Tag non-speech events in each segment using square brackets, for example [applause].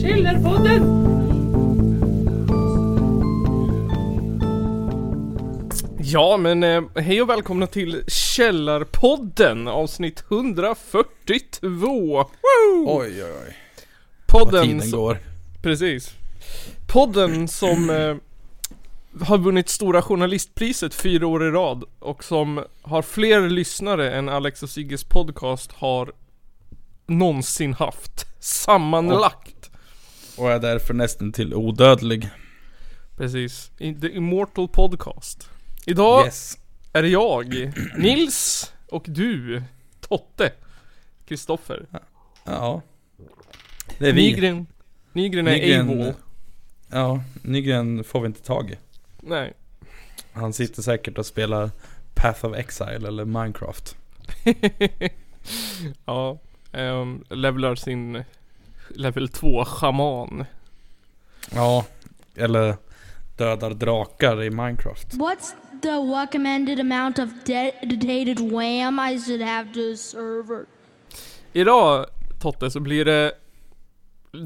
Källarpodden! Ja men eh, hej och välkomna till Källarpodden avsnitt 142! Woo! Oj oj oj. Vad Podden tiden som, går. Precis. Podden som eh, har vunnit Stora Journalistpriset fyra år i rad och som har fler lyssnare än Alex och Sigges podcast har någonsin haft. Sammanlagt. Och är därför nästan till odödlig. Precis. The Immortal Podcast. Idag Yes. är det jag, Nils och du, Totte, Kristoffer. Ja. Det är vi. Nygren. Nygren är Nygren- AWOL. Ja, Nygren får vi inte tag i. Nej. Han sitter säkert och spelar Path of Exile eller Minecraft. [laughs] ja. Um, levlar sin level 2 shaman. Ja, eller dödar drakar i Minecraft. What's the recommended amount of dedicated RAM I should have to a server? Idag Totte så blir det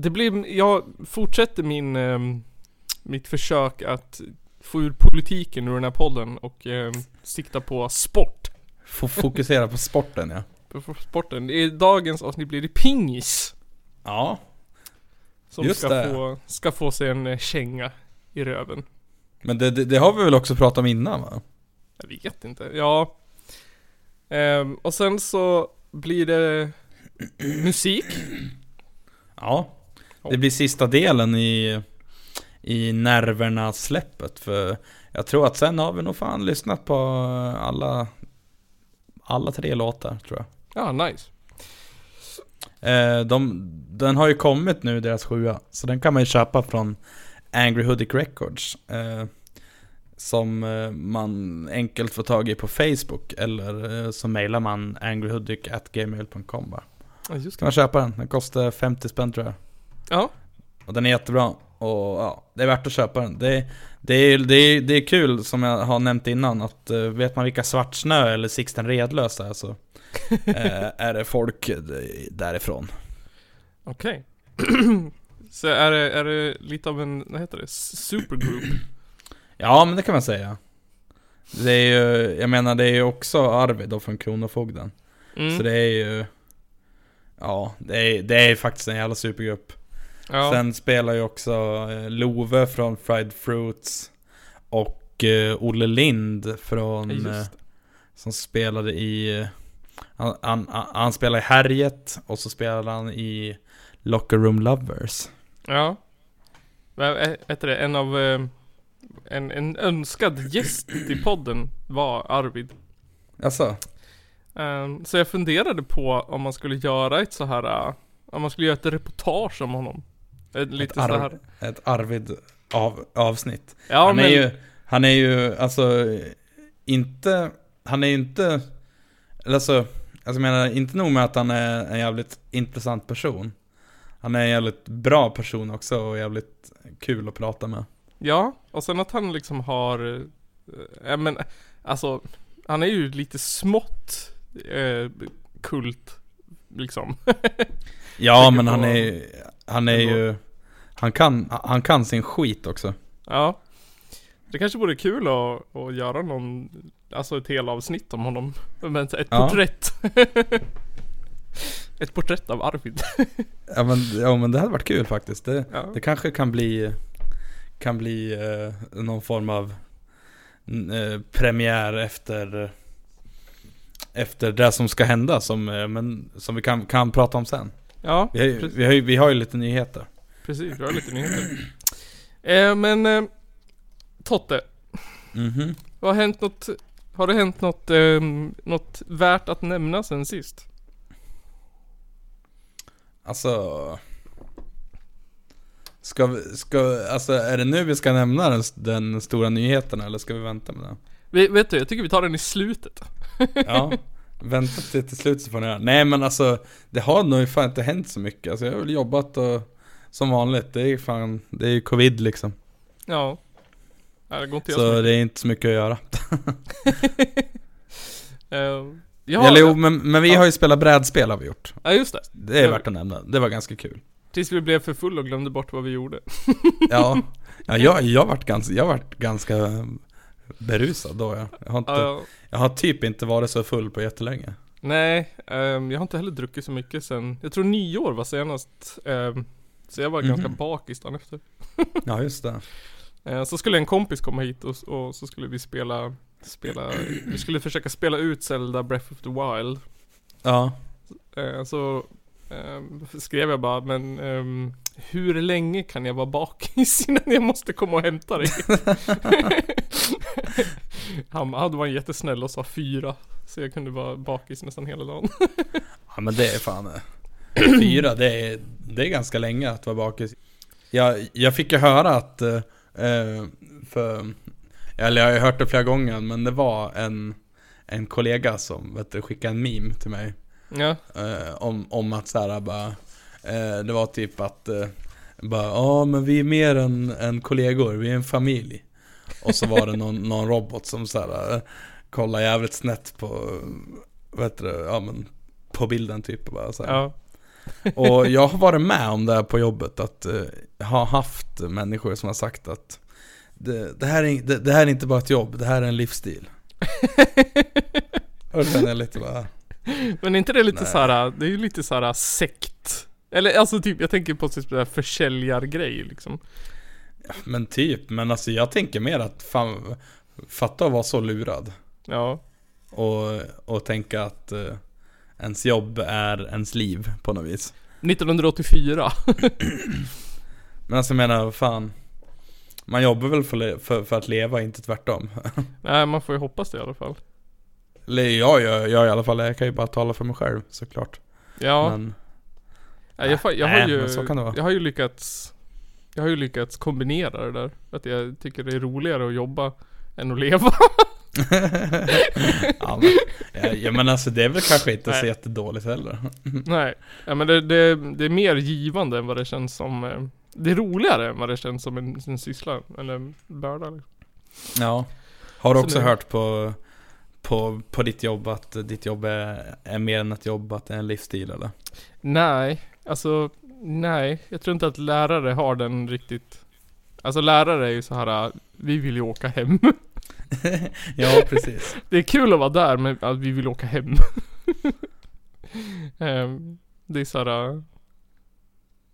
Det blir, jag fortsätter min ehm, Mitt försök att få ur politiken ur den här podden och um, sikta på sport. Får fokusera på sporten ja. På på sporten. I dagens avsnitt blir det pingis. Ja. Som Just ska det. få, ska få sig en eh, känga i röven. Men det, det, det har vi väl också pratat om innan va? Jag vet inte. Ja. Ehm, och sen så blir det musik. Ja. Det blir sista delen i, i nerverna släppet för jag tror att sen har vi nog fan lyssnat på alla, alla tre låtar tror jag. Ja, nice. Eh, de, den har ju kommit nu, deras sjua, så den kan man ju köpa från Angry Hoodic Records. Eh, som eh, man enkelt får tag i på Facebook eller så mailar man angryhoodic.gmail.com bara. Ja, just Kan man köpa den, den kostar 50 spänn tror jag. Ja. Och den är jättebra. Och ja, det är värt att köpa den. Det, det, är, det, är, det är kul, som jag har nämnt innan, att eh, vet man vilka Svartsnö eller Sixten Redlös är så [laughs] eh, är det folk därifrån. Okej. [clears throat] så är det, är det lite av en, vad heter det? Supergroup? [clears throat] Ja, men det kan man säga. Det är ju, jag menar det är ju också Arvid då från Kronofogden. Mm. Så det är ju, ja, det är, det är faktiskt en jävla supergrupp. Ja. Sen spelar ju också eh, Love från Fried Fruits och eh, Olle Lind från, Just eh, som spelade i, han, han, han spelade i Härjet och så spelade han i Locker Room Lovers. Ja. Heter det, en av, en, en önskad gäst i podden var Arvid. Alltså, så jag funderade på om man skulle göra ett så här, om man skulle göra ett reportage om honom. Ett, lite så arv- ett Arvid av, avsnitt. Ja han men, är ju, han är ju alltså inte, han är ju inte, eller alltså, alltså jag menar inte nog med att han är en jävligt intressant person. Han är en jävligt bra person också och jävligt kul att prata med. ja. Och sen att han liksom har, eh, ja men, alltså, han är ju lite smått eh, kult, liksom. [laughs] Ja men han är, han är ju, han kan, han kan sin skit också. Ja. Det kanske vore kul att, att göra någon, alltså ett helt avsnitt om honom. Men ett Ja. porträtt. [laughs] ett porträtt av Arvid. [laughs] Ja men, ja, men det hade varit kul faktiskt. Det, Ja. det kanske kan bli, kan bli eh, någon form av eh, premiär efter efter det som ska hända som, eh, men, som vi kan, kan prata om sen. Ja, Vi har, ju- vi har, ju- vi har ju lite nyheter. Precis. Vi har lite nyheter. Eh, men eh, Totte, Mhm. vad har hänt något, har det hänt något, eh, något värt att nämna sen sist? Alltså... Ska vi, ska, alltså är det nu vi ska nämna den, den stora nyheten eller ska vi vänta med den? Vi, vet du, jag tycker vi tar den i slutet. [laughs] Ja, vänta till, till slut så får ni göra. Nej men alltså, det har nog fan inte hänt så mycket. Alltså jag har väl jobbat och som vanligt, det är fan, det är ju covid liksom. Ja. Nej, det går inte så det är inte så mycket att göra. [laughs] Eh, Ja, Eller jo, men, men vi Ja. har ju spelat brädspel har vi gjort. ja just det. Det är Ja. värt att nämna. Det var ganska kul. Tills vi blev för fulla och glömde bort vad vi gjorde. [laughs] Ja, ja jag, [laughs] jag vart ganska, jag vart ganska berusad då jag. Jag har, inte, Ja, jag har typ inte varit så full på jättelänge. nej, ehm, jag har inte heller druckit så mycket sen, jag tror nyår var senast. ehm, så jag var Mhm. ganska bakis dagen efter. Ja, just det. [laughs] Eh, Så skulle en kompis komma hit och, och så skulle vi spela, spela, vi skulle försöka spela ut Zelda Breath of the Wild. Ja. Eh, Så ehm, skrev jag bara, men ehm, hur länge kan jag vara bakis [laughs] innan jag måste komma och hämta dig? [laughs] han, han var jättesnäll och sa fyra. Så jag kunde vara bakis nästan hela dagen. Ja men det är fan eh, [clears throat] Fyra, det är, det är ganska länge att vara bakis Jag, jag fick ju höra att eh, eh, för, Eller jag har ju hört det flera gånger men det var en En kollega som vet du, skickade en meme till mig Ja, eh, om, om att såhär bara eh, Det var typ att eh, bara, ja men vi är mer än, än kollegor, vi är en familj Och så var det [laughs] någon, någon robot som såhär eh, Kollade jävligt snett på heter det, ja men På bilden typ bara så här. ja. Och jag har varit med om det här på jobbet att eh, ha haft människor som har sagt att det, det, här är, det, det här är inte bara ett jobb, det här är en livsstil. Och känner jag lite bara, Men är inte det lite Nej. såhär, det är ju lite såhär sekt? Eller alltså typ, jag tänker på typ sådär försäljargrej liksom. men typ, men alltså jag tänker mer att fan, fatta att vara så lurad. Ja. Och, och tänka att eh, ens jobb är ens liv på något vis. 1984. [clears throat] Men alltså jag menar, fan. Man jobbar väl för, för, för att leva, inte tvärtom. [laughs] Nej, man får ju hoppas det i alla fall. Eller jag, jag, jag i alla fall, jag kan ju bara tala för mig själv såklart. Ja, Men nej, jag, jag, nej, har ju, så kan det vara. jag har ju lyckats Jag har ju lyckats kombinera det där. Att jag tycker det är roligare att jobba än att leva. [laughs] [laughs] ja, men, ja, men alltså det är väl kanske inte så Nej. jättedåligt heller. [laughs] Nej, ja, men det, det, det är mer givande än vad det känns som eh, Det är roligare än vad det känns som en, en syssla, eller börda liksom. Ja. Har du Så också nu- hört på, på, på ditt jobb att ditt jobb är, är mer än ett jobb, att det är en livsstil eller? Nej, alltså nej. Jag tror inte att lärare har den riktigt Alltså lärare är ju så här. vi vill ju åka hem. [laughs] [laughs] ja, precis. Det är kul att vara där men att vi vill åka hem. [laughs] Ehm, det är så här.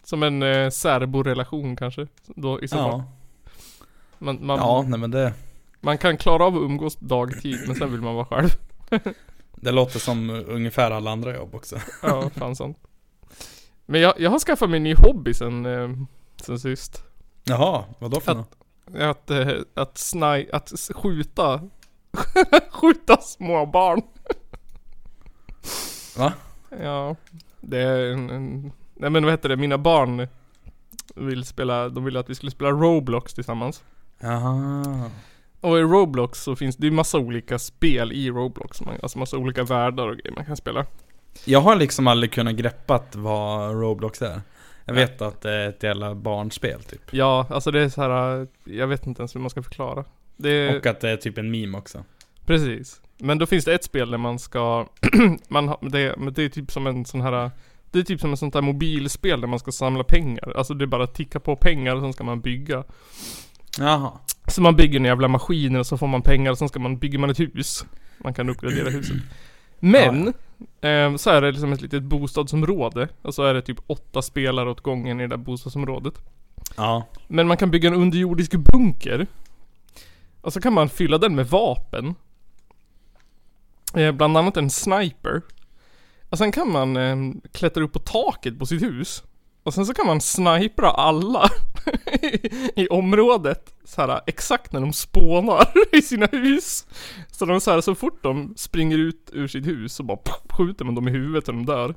Som en eh, särborelation kanske. Då i så fall. Ja, Man, man, ja nej men det, man kan klara av att umgås dagtid men sen vill man vara själv. [laughs] det låter som ungefär alla andra jobb också. Ja, fan sant. Men jag, jag har skaffat mig en ny hobby sen, eh, sen sist. Jaha, vadå för något? Att, eh, att snaj, att skjuta [laughs] Skjuta små barn Va? Ja Det är en, en Nej men vad heter det, mina barn Vill spela, de ville att vi skulle spela Roblox tillsammans Jaha. Och i Roblox så finns det ju massa olika spel i Roblox man, Alltså massa olika världar och grejer man kan spela Jag har liksom aldrig kunnat greppat vad Roblox är. Jag vet att det är ett jävla barnspel typ. Ja, alltså det är så här. Jag vet inte ens hur man ska förklara Det är Och att det är typ en meme också. Precis. Men då finns det ett spel där man ska, [clears throat] man har, det, men det är typ som en sån här Det är typ som ett sånt där mobilspel där man ska samla pengar. Alltså det är bara att ticka på pengar och sen ska man bygga. Jaha. Så man bygger en jävla maskiner och så får man pengar och sen ska man, bygger man ett hus. Man kan uppgradera huset. [clears throat] Men, eh, så är det liksom ett litet bostadsområde. Och så är det typ åtta spelare åt gången i det där bostadsområdet. Ja. Men man kan bygga en underjordisk bunker. Och så kan man fylla den med vapen. Eh, bland annat en sniper. Och sen kan man eh, klättra upp på taket på sitt hus. Och sen så kan man snipra alla [laughs] i, området så här, exakt när de spånar [laughs] i sina hus. Så de så här, så fort de springer ut ur sitt hus så bara skjuter man dem i huvudet och de dör.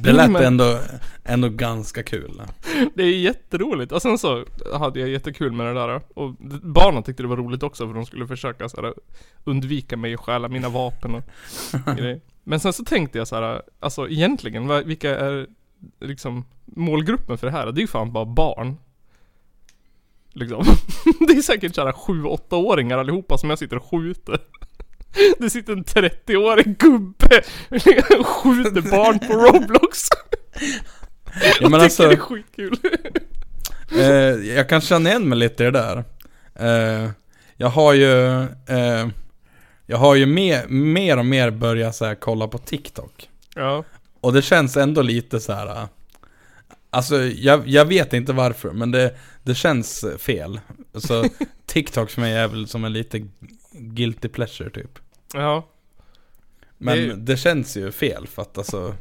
Det lät man- ändå, ändå ganska kul. [laughs] det är jätteroligt. Och sen så hade jag jättekul med det där. Och barnen tyckte det var roligt också för de skulle försöka så här, undvika mig och stjäla mina vapen och grejer. Men sen så tänkte jag så här, alltså egentligen, vilka är liksom målgruppen för det här? Det är ju fan bara barn. Liksom. [laughs] det är säkert såhär 7-8-åringar allihopa som jag sitter och skjuter. [laughs] Det sitter en 30-årig gubbe och skjuter barn på Roblox. [laughs] Ja Jag alltså, tycker det är skitkul. eh, jag kan känna igen mig lite i det där. Eh, jag har ju, eh, jag har ju mer, mer och mer börjat så kolla på TikTok. Ja, Och det känns ändå lite så här. äh, Alltså jag, jag vet inte varför, men det, det känns fel. Så [laughs] TikTok för mig är väl som en lite guilty pleasure typ. ja, Men Det- det, känns ju fel för att alltså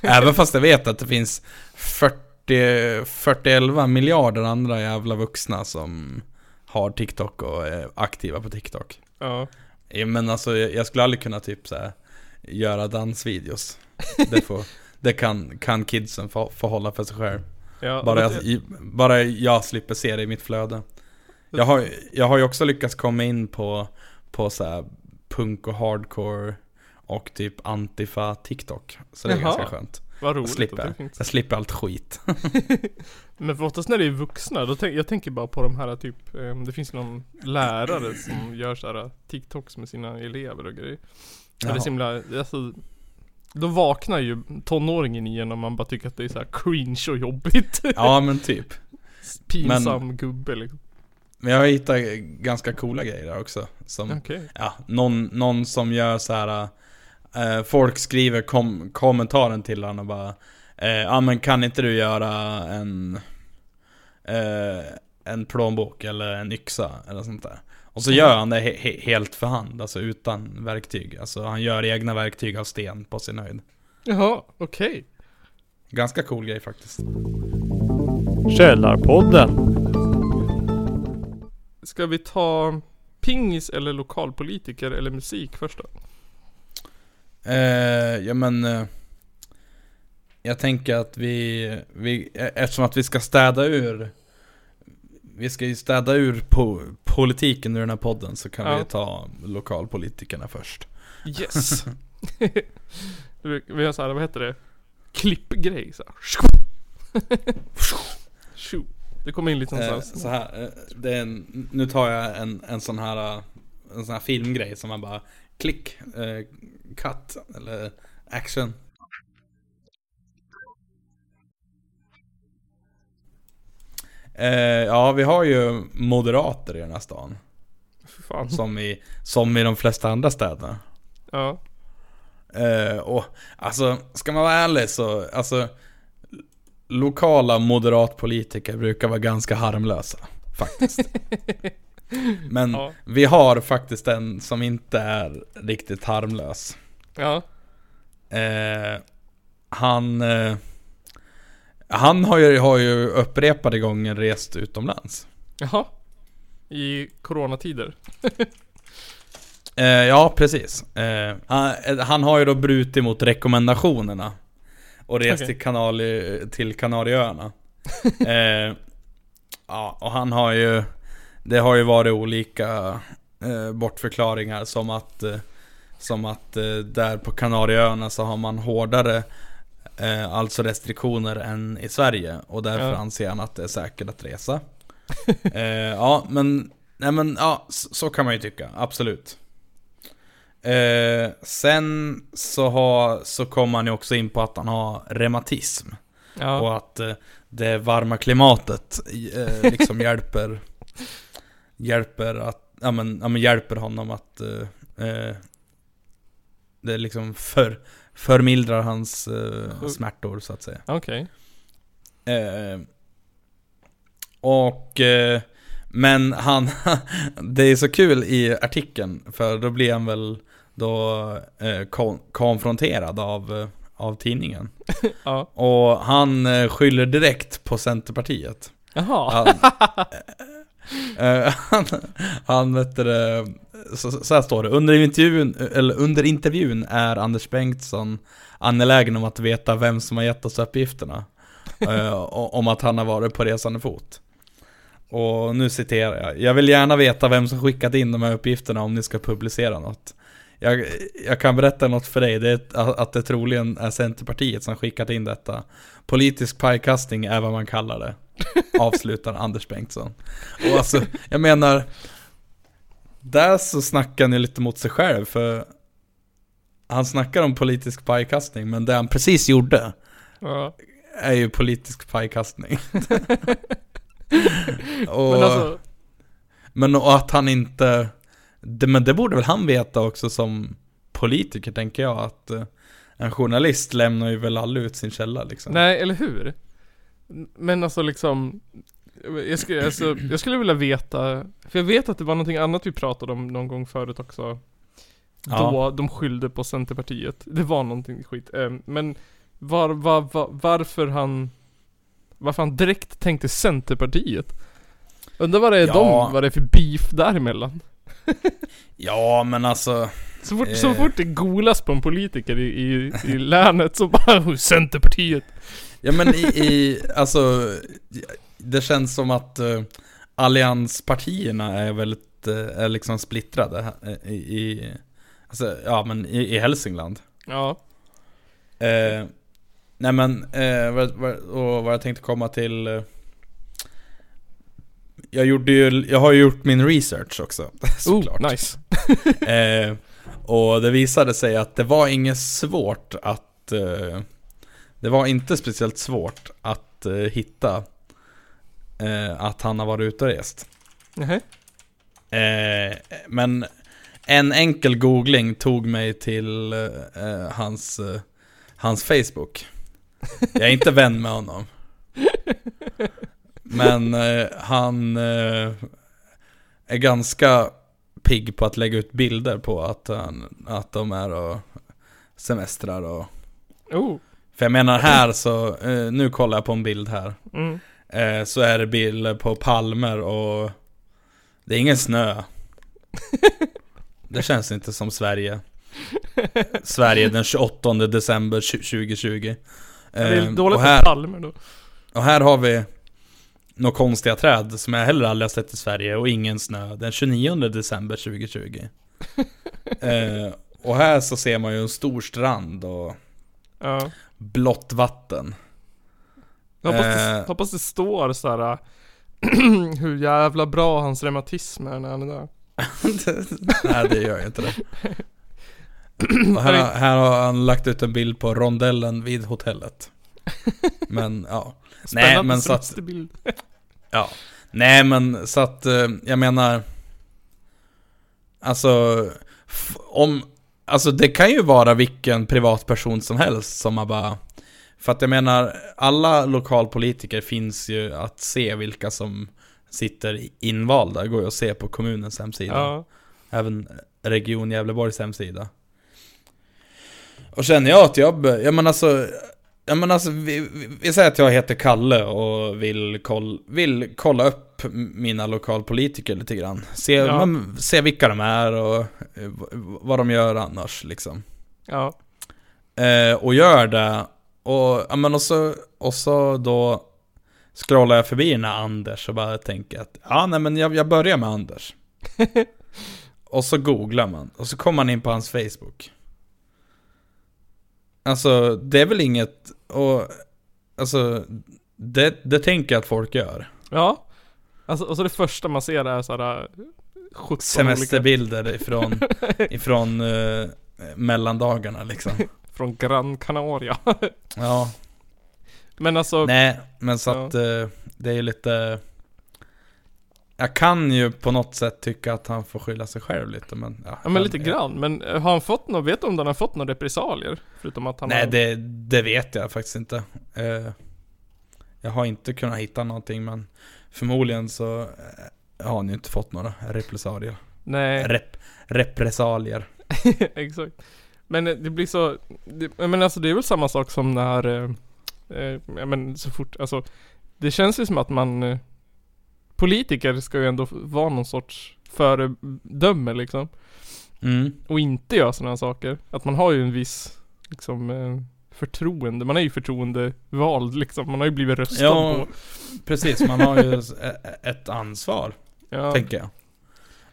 Även fast jag vet att det finns 40, 41 miljarder andra jävla vuxna som har TikTok och är aktiva på TikTok. ja. Men alltså jag jag skulle aldrig kunna typ så här, göra dansvideos. Det, får, det kan, kan kidsen få, få hålla för sig själv. ja Bara jag, i- bara jag slipper se det i mitt flöde. Jag har, jag har ju också lyckats komma in på, på så här punk och hardcore och typ antifa TikTok. Så det är Jaha. ganska skönt. Vad Jag roligt att slipper, det jag slipper allt skit. [laughs] Men för oftast när det är vuxna, då tänk, jag tänker bara på de här typ, eh, det finns någon lärare som gör så här TikToks med sina elever och grejer. Det är så himla, alltså, då vaknar ju tonåringen igen om man bara tycker att det är så här cringe och jobbigt. [laughs] Ja men typ. Pinsam gubbe liksom. Men jag har hittat ganska coola grejer där också. Som, Okej. ja, någon, någon som gör så här. eh, folk skriver kom, kommentaren till honom och bara eh, Ja men kan inte du göra en eh, En plånbok eller en yxa eller sånt där Och så gör han det he, he, helt för hand, alltså utan verktyg Alltså han gör egna verktyg av sten på sin höjd Jaha, okej. Ganska cool grej faktiskt Källarpodden. Ska vi ta pingis eller lokalpolitiker eller musik först då? eh, Ja men eh, Jag tänker att vi, vi eh, Eftersom att vi ska städa ur Vi ska ju städa ur po, politiken ur den här podden så kan Ja. vi ta lokalpolitikerna först Yes! [laughs] vi har såhär, vad heter det? Klippgrej. Tjo. Det kommer in lite Eh, någonstans. så här, eh, det är en, nu tar jag en, en sån här eh, En sån här filmgrej som man bara Klick, eh, cut eller action Ja, vi har ju moderater i den här stan fan. Som i, som i de flesta andra städerna Ja. Eh, och alltså, ska man vara ärlig så, alltså Lokala moderatpolitiker brukar vara ganska harmlösa, faktiskt. [laughs] Men Ja. vi har faktiskt en som inte är riktigt harmlös. Ja. Eh, han, eh, han har ju, har ju upprepade gånger rest utomlands. Jaha. I coronatider. Eh, ja, precis. Eh, han, eh, han har ju då brutit mot rekommendationerna. Och rest Okej. till, Kanali, till Kanarieöarna. [laughs] eh, ja, och han har ju... Det har ju varit olika eh, bortförklaringar som att... Eh, som att där på Kanarieöarna så har man hårdare eh, alltså restriktioner än i Sverige. Och därför Ja. anser han att det är säkert att resa. [laughs] eh, ja, men... Nej men ja, så, så kan man ju tycka. Absolut. Eh, sen så, har, så kommer han ju också in på att han har reumatism. Ja. Och att eh, det varma klimatet eh, liksom [laughs] hjälper Hjälper att, ja men, ja, men hjälper honom att eh, Det liksom för, förmildrar hans eh, smärtor så att säga Okej. Eh, och eh, Men han [laughs] Det är så kul i artikeln För då blir han väl Då eh, kon- konfronterad av eh, Av tidningen [laughs] Ja. Och han eh, skyller direkt på Centerpartiet Jaha. han, [laughs] han, han vet det, så, så här står det. Under intervjun, eller under intervjun är Anders Bengtsson angelägen om att veta vem som har gett oss uppgifterna. [laughs] eh, om att han har varit på resande fot. Och nu citerar jag. Jag vill gärna veta vem som skickat in de här uppgifterna om ni ska publicera något. Jag, jag kan berätta något för dig, det är att- att det troligen är Centerpartiet som skickat in detta. Politisk pajkastning är vad man kallar det. [laughs] Avslutar Anders Bengtsson. Och alltså, jag menar där så snackar ju lite mot sig själv för han snackar om politisk pajkastning, men det han precis gjorde Ja. är ju politisk pajkastning. [laughs] och, Men alltså, men och att han inte, det, men det borde väl han veta också som politiker tänker jag, att eh, en journalist lämnar ju väl aldrig ut sin källa liksom. nej eller hur? Men alltså liksom jag skulle, alltså, jag skulle vilja veta, för jag vet att det var någonting annat vi pratade om någon gång förut också Då Ja. de skyllde på Centerpartiet. Det var någonting skit. Eh, Men var, var, var, varför han Varför han direkt tänkte Centerpartiet? Undrar vad det är Ja. de, vad det är för beef däremellan? [laughs] Ja men alltså, Så fort, Eh. så fort det golas på en politiker i, i, i länet så bara "Oh, Centerpartiet. ja men i, i alltså, det känns som att uh, allianspartierna är väldigt, eh, är liksom splittrade eh, i, i, alltså, ja men i, i Hälsingland. Ja. Eh, nej men, eh, och vad jag tänkte komma till eh, Jag gjorde ju, jag har ju gjort min research också [laughs] såklart Oh, nice. [laughs] eh, Och det visade sig att det var inget svårt att eh, Det var inte speciellt svårt att eh, hitta eh, Att han har varit ute och rest Nähä. Eh, men en enkel googling tog mig till eh, hans, eh, hans Facebook. Jag är inte [laughs] vän med honom. Men eh, han eh, är ganska pigg på att lägga ut bilder på att, han, att de är och semestrar och... Oh. För jag menar här så, eh, nu kollar jag på en bild här. Mm. Eh, så är det bilder på palmer och det är ingen snö. [laughs] Det känns inte som Sverige. Sverige den 28 december 2020. Det är Eh, dåligt med palmer då. och här har vi några konstiga träd som jag heller aldrig har sett i Sverige och ingen snö. Den 29 december 2020. [laughs] eh, och här så ser man ju en stor strand och Ja. blått vatten. Jag hoppas, det, Eh. hoppas det står såhär [clears throat] hur jävla bra hans reumatism är när han är där. [laughs] Nej det gör ju inte det. [clears throat] Här, har- här har han lagt ut en bild på rondellen vid hotellet. Men ja. Nej Spännande men så att, semesterbild. ja. Nej men så att, eh, jag menar. Alltså, om, alltså det kan ju vara vilken privatperson som helst som har bara För att jag menar, alla lokalpolitiker finns ju att se vilka som sitter invalda, Det går ju att se på kommunens hemsida. Ja. Även Region Gävleborgs hemsida. Och känner jag att jag, be- ja men alltså, ja men alltså vi, vi, vi säger att jag heter Kalle och vill, koll, vill kolla upp mina lokalpolitiker lite grann. Se, Ja. men, se vilka de är och eh, vad de gör annars liksom. Ja. Eh, och gör det. Och, ja, men och, så, och så då scrollar jag förbi den här Anders och bara tänker att ja, nej men jag, jag börjar med Anders. [laughs] och så googlar man och så kommer man in på hans Facebook. Alltså det är väl inget, och alltså det, det tänker jag att folk gör. Ja. Alltså, och så det första man ser är såhär 17 olika Semesterbilder ifrån, [laughs] ifrån eh, mellandagarna liksom. Från Gran Canaria. [laughs] Ja. Men alltså, Nej, men så Ja. att eh, det är ju lite... Jag kan ju på något sätt tycka att han får skylla sig själv lite men... Ja, ja men lite grann. Men eh, har han fått något, vet du om han har fått några repressalier? Förutom att han Nej, har... det, det vet jag faktiskt inte. Eh, jag har inte kunnat hitta någonting men förmodligen så har han ju inte fått några repressalier. Nej, Rep, repressalier. [laughs] exakt. Men eh, det blir så, det, men alltså det är väl samma sak som när, eh, eh, ja men så fort, alltså Det känns ju som att man eh, Politiker ska ju ändå vara någon sorts föredöme liksom. Mm. Och inte göra sådana saker. Att man har ju en viss, liksom eh, förtroende. Man är ju förtroendevald liksom. Man har ju blivit röstad Ja, på. precis. Man har ju s- ä- ett ansvar. Ja, tänker jag.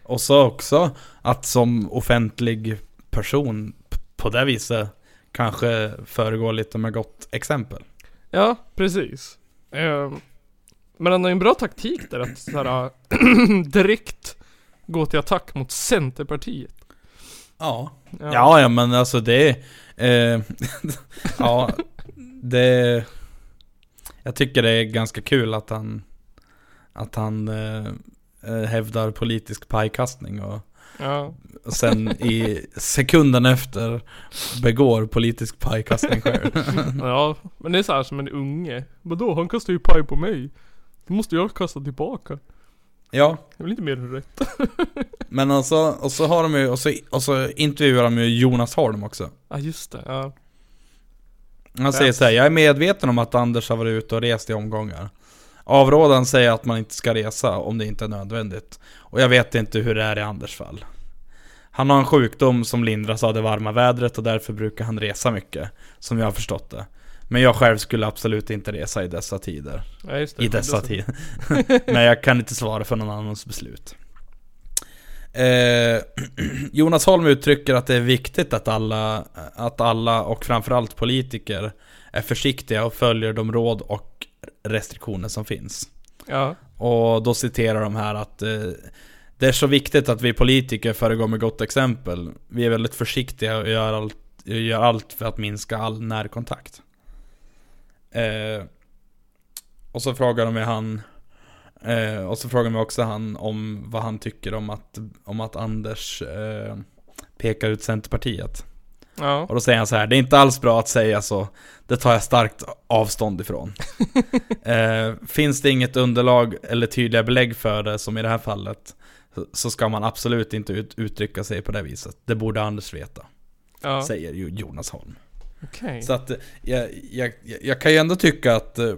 Och så också att som offentlig person på det viset kanske föregå lite med gott exempel. ja precis. Eh, men han har ju en bra taktik där att såhär, [clears throat] direkt gå till attack mot Centerpartiet. Ja. Ja, ja men alltså det eh, [laughs] Ja, det Jag tycker det är ganska kul att han Att han eh, eh, hävdar politisk pajkastning och, ja. och sen i sekunden efter begår politisk pajkastning själv. [laughs] Ja, men det är så här som en unge. Vadå, han kastar ju paj på mig. Då måste jag kasta tillbaka. ja, Det är väl inte mer än rätt? [laughs] men alltså, och så har de ju, och så, och så intervjuar de ju Jonas Holm också. Ja just det, ja. Han säger så här, jag är medveten om att Anders har varit ute och rest i omgångar. Avrådan säger att man inte ska resa om det inte är nödvändigt. Och jag vet inte hur det är i Anders fall. Han har en sjukdom som lindras av det varma vädret och därför brukar han resa mycket. Som jag har förstått det. Men jag själv skulle absolut inte resa i dessa tider. ja just det. I dessa tider. [laughs] Men jag kan inte svara för någon annans beslut. Eh, [clears throat] Jonas Holm uttrycker att det är viktigt att alla, att alla och framförallt politiker är försiktiga och följer de råd och restriktioner som finns. Ja, Och då citerar de här att eh, det är så viktigt att vi politiker föregår med gott exempel. Vi är väldigt försiktiga och gör allt, gör allt för att minska all närkontakt. Eh, och så frågar de mig han eh, Och så frågar de också han om vad han tycker om att, om att Anders eh, pekar ut Centerpartiet. Ja. Och då säger han så här, det är inte alls bra att säga så. Det tar jag starkt avstånd ifrån. [laughs] eh, finns det inget underlag eller tydliga belägg för det, som i det här fallet, så- ska man absolut inte ut, uttrycka sig på det viset. Det borde Anders veta, ja. säger ju Jonas Holm. Okej. Så att eh, jag, jag, jag, kan ju ändå tycka att... eh,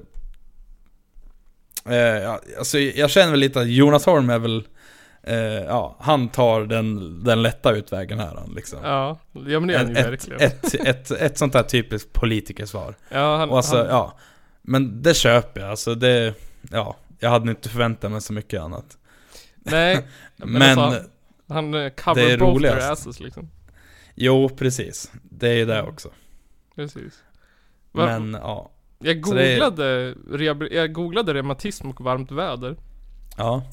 Eh, alltså jag känner väl lite att Jonas Holm är väl... Eh, ja, han tar den, den lätta utvägen här han, liksom. Ja, ja men det är han ju ett, verkligen. ett, ett, ett sånt där typiskt politikersvar. [laughs] ja, han, Och alltså, han, ja. Men det köper jag, alltså det... Ja, jag hade inte förväntat mig så mycket annat. Nej, men, [laughs] Men, alltså, han eh, det cover är both roligast. their asses liksom. jo precis. Det är ju det också. Precis. Va- Men ja. jag, är- googlade, rehabil- jag googlade reumatism och varmt väder. Ja.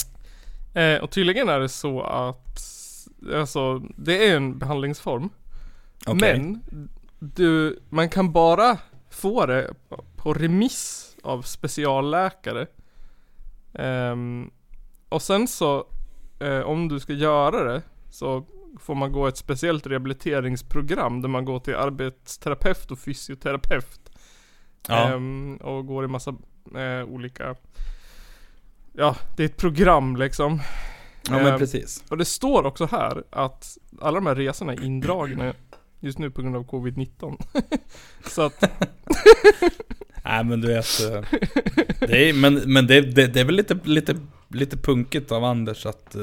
Eh, och tydligen är det så att, alltså, det är en behandlingsform. Okej. Men, du, man kan bara få det på remiss av specialläkare. Ehm, och sen så, eh, om du ska göra det, så får man gå ett speciellt rehabiliteringsprogram där man går till arbetsterapeut och fysioterapeut. Ja. Ehm, och går i massa eh, olika, ja det är ett program liksom. ja men ehm, precis. Och det står också här att alla de här resorna är indragna just nu på grund av covid-19. [laughs] så att, [laughs] Nej men du vet. eh, Det är, men men det, det, det är väl lite, lite, lite punkigt av Anders att eh,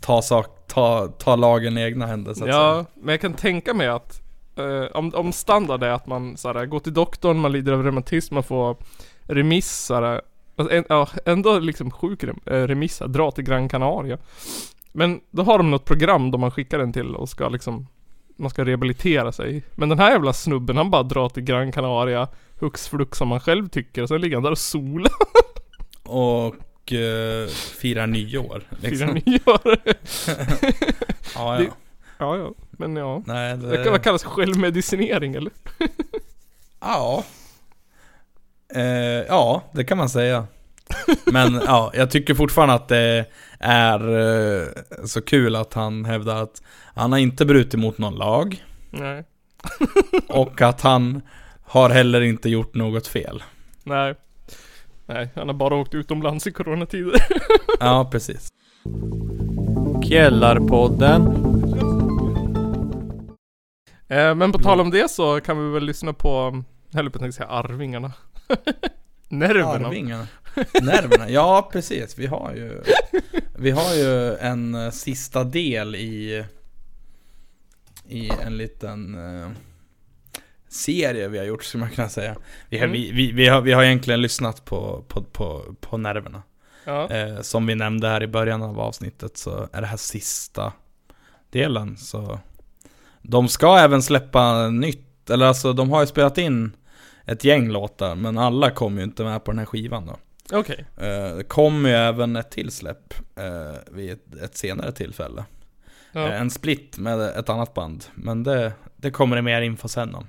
ta, sak, ta, ta lagen i egna händer så att säga. ja, men jag kan tänka mig att eh, om, om standard är att man så här, går till doktorn, man lider av reumatism, man får remiss så här, alltså, en, ja, ändå liksom sjuk eh, remiss, dra till Gran Canaria. Men då har de något program då man skickar den till och ska liksom man ska rehabilitera sig. Men den här jävla snubben han bara drar till Gran Canaria hux flux som man själv tycker och sen ligger han där och solar [laughs] Och eh, firar nyår. firar Liksom. nyår. [laughs] Ja, Det- ja. ja ja, men ja. Nej, Det kan, det, vad kallas självmedicinering eller? ja. Eh, ja, det kan man säga. Men [laughs] ja, jag tycker fortfarande att det är eh, så kul att han hävdar att han har inte brutit mot någon lag. Nej. [laughs] Och att han har heller inte gjort något fel. Nej. Nej, han har bara åkt utomlands i coronatider. [laughs] Ja, precis. Källarpodden. eh, men på tal om det så kan vi väl lyssna på, jag höll på att säga Arvingarna. Nerverna. Arvingarna. Nerverna. Ja, precis. Vi har ju Vi har ju en eh, sista del i I en liten eh, Serie vi har gjort, skulle man kunna säga. Vi har, Mm. vi, vi, vi, har, vi har egentligen lyssnat på, på, på, på nerverna. Ja. Eh, som vi nämnde här i början av avsnittet så är det här sista delen. Så de ska även släppa nytt. Eller alltså de har ju spelat in ett gäng låtar. Men alla kommer ju inte med på den här skivan då. Okej. Eh, Det kommer ju även ett till släpp eh, vid ett, ett senare tillfälle. Ja. Eh, En split med ett annat band. Men det, det kommer det mer info sen om.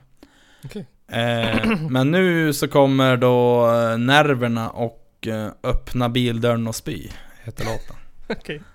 Okej. Eh, men nu så kommer då Nerverna och Öppna bildörren och spy, heter låten. [laughs] Okej. Han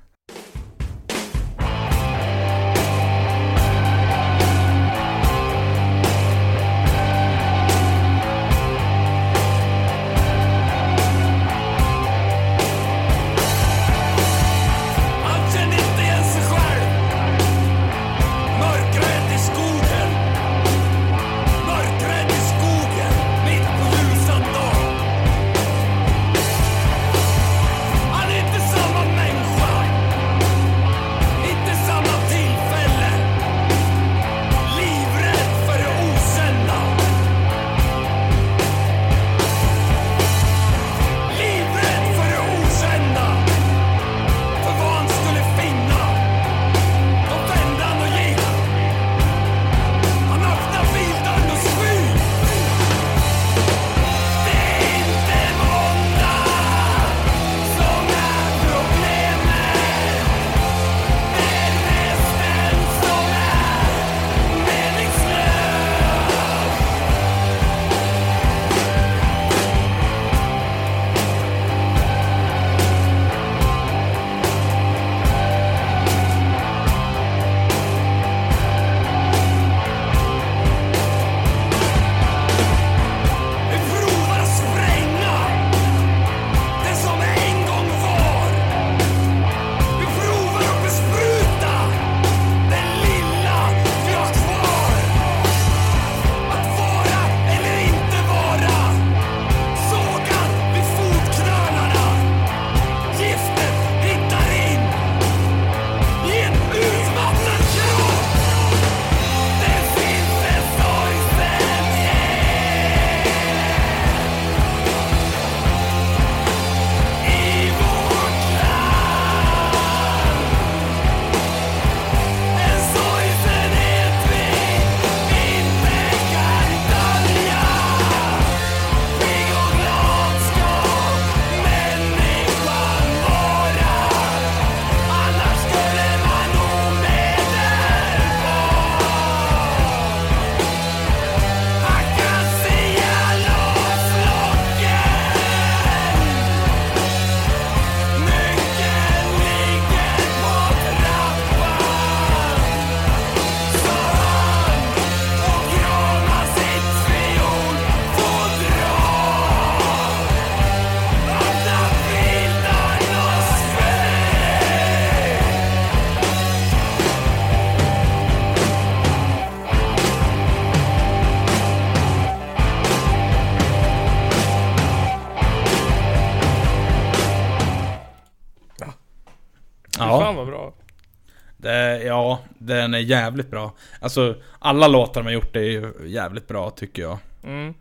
jävligt bra. Alltså, alla låtar de har gjort är ju jävligt bra tycker jag. Mm.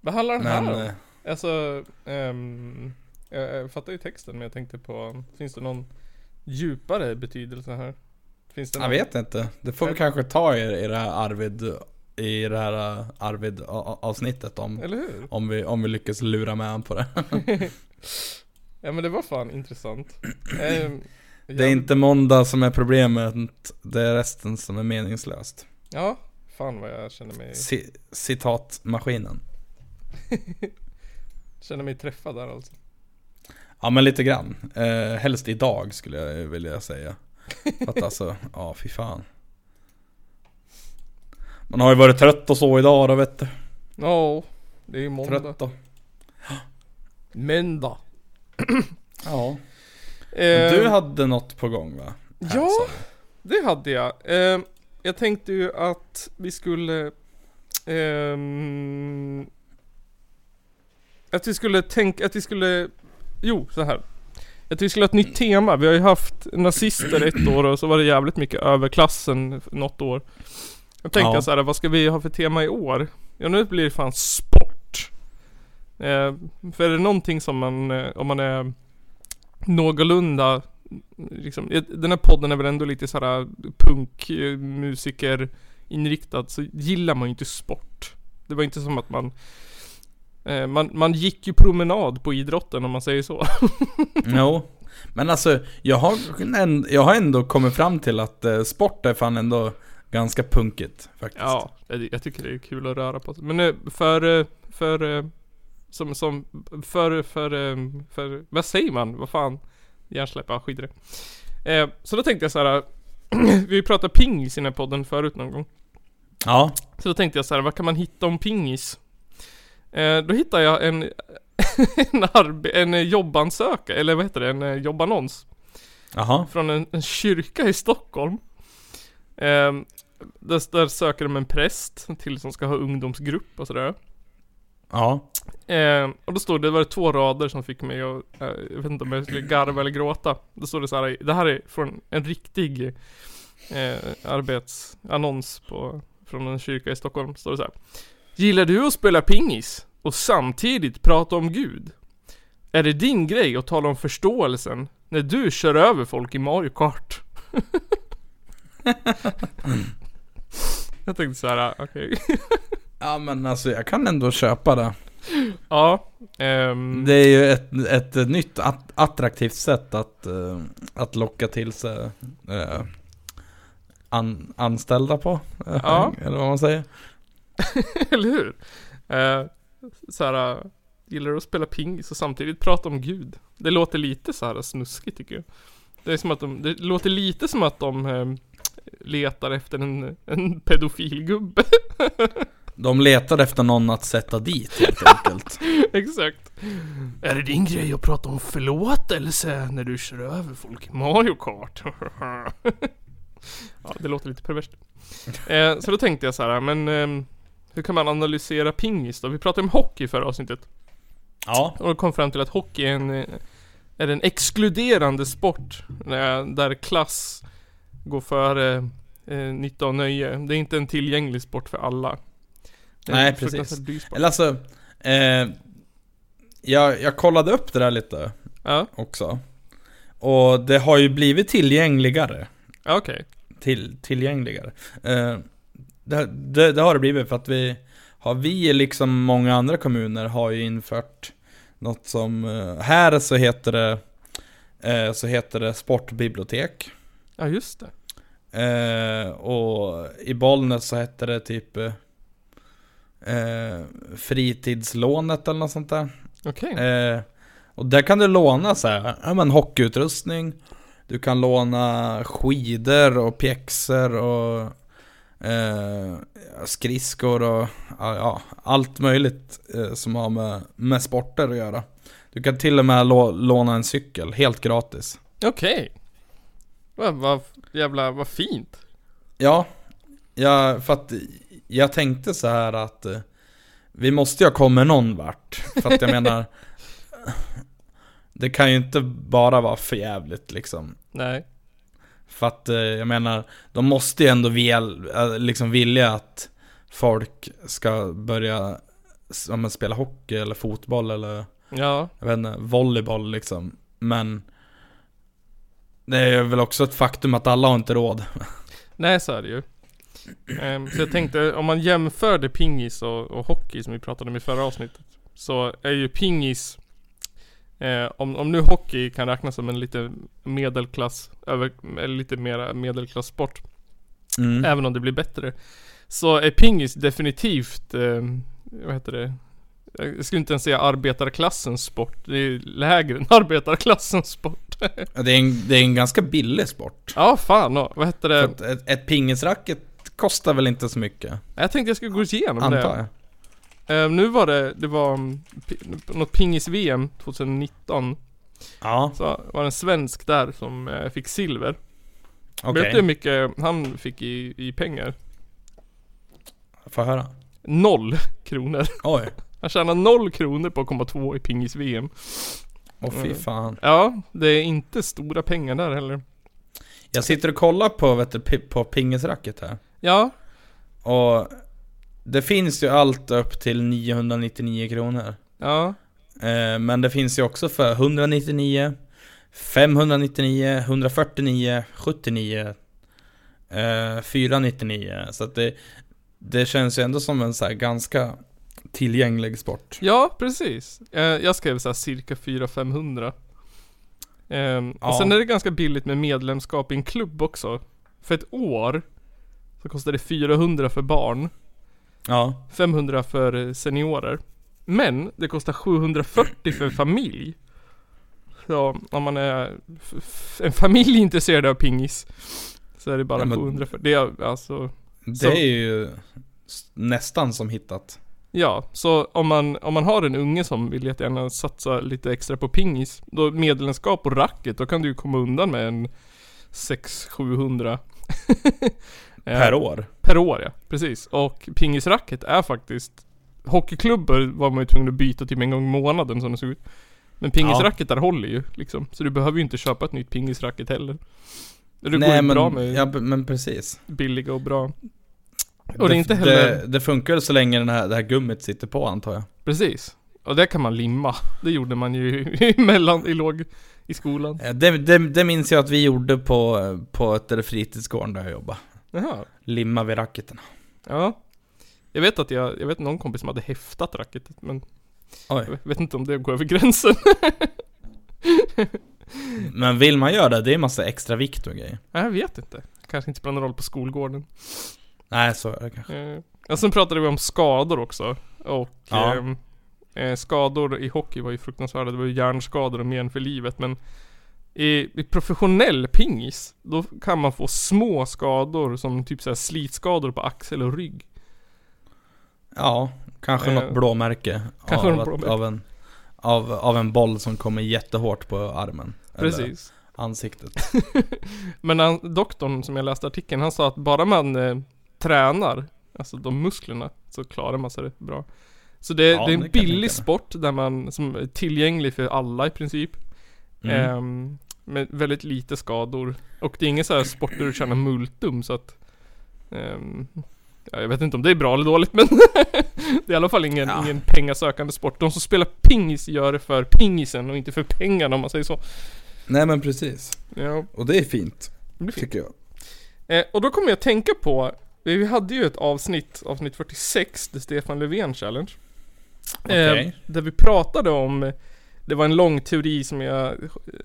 Vad handlar den Men... här om? eh, Alltså, ehm, jag, jag fattar ju texten men jag tänkte på, finns det någon djupare betydelse här? Finns det Jag vet inte. Det får vi kanske ta i, i det här Arvid, i det här uh, Arvid avsnittet om, om, vi, om vi lyckas lura med han på det. [laughs] Ja men det var fan intressant. [clears throat] Ehm, Det är inte måndag som är problemet, det är resten som är meningslöst. Ja, fan vad jag känner mig, C- citatmaskinen. [laughs] känner mig träffad där alltså. Ja men lite grann. Eh, helst idag skulle jag vilja säga. För att alltså, [laughs] ja fy fan. Man har ju varit trött och så idag då vet du. Ja, det är ju måndag. Trött då. Måndag. [clears throat] Ja. Ehm, Du hade något på gång va? Här, Ja. Det hade jag. Ehm, jag tänkte ju att vi skulle... ehm, att vi skulle tänka, att vi skulle... Jo, så här. Att vi skulle ha ett nytt tema. Vi har ju haft nazister ett år och så var det jävligt mycket överklassen något år. Jag tänkte Ja. så här, vad ska vi ha för tema i år? Ja nu blir det fan sport. Eh, för är det någonting som man, eh, om man är någorlunda liksom, eh, den här podden är väl ändå lite såhär punkmusiker inriktad så gillar man ju inte sport. Det var inte som att man Eh, man, man gick ju promenad på idrotten om man säger så. [laughs] Jo. Men alltså, jag har, änd- jag har ändå kommit fram till att eh, sport är fan ändå ganska punkigt faktiskt. Ja, jag, jag tycker det är kul att röra på sig. Men eh, för, eh, för, eh, som, som, för, för, eh, för, vad säger man? Vad fan? Hjärnsläpp, ja skit i det. Eh, så då tänkte jag så här. [clears throat] vi pratade pingis i den här podden förut någon gång. Ja. Så då tänkte jag så här, vad kan man hitta om pingis? Eh, då hittade jag en, [laughs] en, arbe, en jobbansökan, eller vad heter det, en eh, jobbannons. Jaha. Från en, en kyrka i Stockholm. Eh, där, där söker de en präst till som ska ha ungdomsgrupp och sådär. Ja. Eh, och då stod det, det var två rader som fick mig att, eh, jag vet inte om jag skulle garva eller gråta. Då stod det så här, det här är från en riktig eh, arbetsannons på, från en kyrka i Stockholm. Står det så här. Gillar du att spela pingis och samtidigt prata om Gud? Är det din grej att tala om förståelsen när du kör över folk i Mario Kart? [laughs] jag tänkte så här, ah, okej. [laughs] Ja men alltså jag kan ändå köpa det. ja. ehm, Det är ju ett, ett nytt att, attraktivt sätt att, eh, att locka till sig eh, an, anställda på. Ja. [laughs] Eller vad man säger. [laughs] Eller hur? Så här, eh, gillar du att spela pingis och samtidigt prata om Gud? Det låter lite så här snuskigt tycker jag. Det är som att de, det låter lite som att de letar efter en, en pedofilgubbe. [laughs] De letar efter någon att sätta dit helt [laughs] enkelt. Exakt. Är det din grej att prata om förlåtelse när du kör över folk i Mario Kart? [laughs] ja, det låter lite perverst. Eh, så då tänkte jag så här, men ehm, hur kan man analysera pingis då? Vi pratade om hockey förra avsnittet. Ja. Och kom fram till att hockey är en, eh, är en exkluderande sport. eh, Där klass går före eh, nytta och nöje. Det är inte en tillgänglig sport för alla. Nej, precis. Eller alltså, eh, jag, jag kollade upp det där lite Ja, också. Och det har ju blivit tillgängligare. okej. Till, tillgängligare. Eh, det, det, det har det blivit för att vi har vi liksom många andra kommuner har ju infört något som, eh, här så heter det eh, så heter det sportbibliotek. Ja, just det. Eh, och i Bollnäs så hette det typ eh, fritidslånet eller något sånt där. Okej. Eh, och där kan du låna så här, ja men hockeyutrustning. Du kan låna skidor och pjäxor och eh, skridskor och ja, allt möjligt eh, som har med, med sporter att göra. Du kan till och med lå, låna en cykel helt gratis. Okej. Vad, vad jävla, vad fint. Ja, ja, för att jag tänkte så här att eh, vi måste ju ha kommit någon vart. För att jag [laughs] menar, det kan ju inte bara vara för jävligt liksom. Nej. För att eh, jag menar, de måste ju ändå väl, eh, liksom vilja att folk ska börja ja, men spela hockey eller fotboll eller Ja. jag vet inte, volleyboll liksom. Men det är väl också ett faktum att alla har inte råd. Nej, så är det ju. Ehm, så jag tänkte, om man jämförde pingis och, och hockey som vi pratade om i förra avsnittet. Så är ju pingis eh, om, om nu hockey kan räknas som en lite medelklass, över, eller lite mer medelklasssport. Mm. Även om det blir bättre. Så är pingis definitivt, eh, vad heter det? Jag skulle inte ens säga arbetarklassens sport. Det är lägre än [laughs] arbetarklassens sport. Ja, Det är, en, det är en ganska billig sport. ja, fan ja. Vad heter det? ett, ett pingisracket kostar väl inte så mycket? Jag tänkte jag skulle gå igenom det. Antar jag. Eh, nu var det, det var pi- något pingis-VM 2019. Ja, Så var det en svensk där som eh, fick silver. okej. Vet du hur mycket han fick i, i pengar? Jag höra? Noll [laughs] kronor. Oj. Han tjänade noll kronor på att komma två i pingis-VM. Åh fy Mm. fan. Ja, det är inte stora pengar där heller. Jag sitter och kollar på, vet du, på pingisracket här. Ja, Och det finns ju allt upp till 999 kronor. ja, Eh, men det finns ju också för 199, 599, 149, 79, eh, 499. Så att det, det känns ju ändå som en så ganska tillgänglig sport. Ja, precis. Eh, jag skrev så här cirka 400-500. Ehm, Och Ja. sen är det ganska billigt med medlemskap i en klubb också. För ett år så kostar det 400 för barn, Ja. 500 för seniorer. Men det kostar 740 för familj. Så om man är en familj intresserad av pingis så är det bara Ja, men- 700 för det. Är alltså Det Så- är ju nästan som hittat. Ja, så om man, om man har en unge som vill jättegärna satsa lite extra på pingis, då medlemskap och racket, då kan du ju komma undan med en 600-700 [laughs] Per år. Per år ja, precis. Och pingisracket är faktiskt Hockeyklubbor var man ju tvungen att byta typ en gång i månaden som det såg ut. Men pingisracket där håller ju liksom. Så du behöver ju inte köpa ett nytt pingisracket heller. Det går Nej ju men, bra med ja, men precis. billiga och bra. Och det är inte heller... Det, det funkar så länge den här, det här gummit sitter på antar jag. Precis. Och det kan man limma. Det gjorde man ju [laughs] i mellan, i låg, i skolan. Eh, Det, det, det minns jag att vi gjorde på, på ett fritidsgården där jag jobbade. Jaha. Limma vid racketen. Ja. Jag vet att jag, jag vet någon kompis som hade häftat racketet men Oj. jag vet inte om det går över gränsen. [laughs] Men vill man göra det, det är massa extra vikt och grejer. Jag vet inte. Kanske inte spelar någon roll på skolgården. Nej, så är det kanske. Eh, och sen pratade vi om skador också. Och Ja. ehm, eh, skador i hockey var ju fruktansvärda. Det var ju hjärnskador och men för livet. Men i, professionell pingis, då kan man få små skador som typ såhär slitskador på axel och rygg. Ja, kanske Eh, något blåmärke. kanske av, något blåmärke. Av en, av, av en boll som kommer jättehårt på armen. Eller Precis. ansiktet. [laughs] Men han, doktorn som jag läste artikeln, han sa att bara man eh, tränar, alltså de musklerna, så klarar man sig bra. Så det, Ja, det är en det billig sport där man, som är tillgänglig för alla i princip. Mm. Ehm, med väldigt lite skador. Och det är ingen så här sport där du tjänar multum så att ehm, ja, Jag vet inte om det är bra eller dåligt men [laughs] Det är i alla fall ingen, Ja. ingen pengasökande sport. De som spelar pingis gör det för pingisen och inte för pengarna om man säger så. Nej men precis. Ja, Och det är fint, det fint. tycker jag. Eh, och då kommer jag tänka på Vi hade ju ett avsnitt, avsnitt 46, The Stefan Löfven Challenge. Okej. Eh, där vi pratade om Det var en lång teori som jag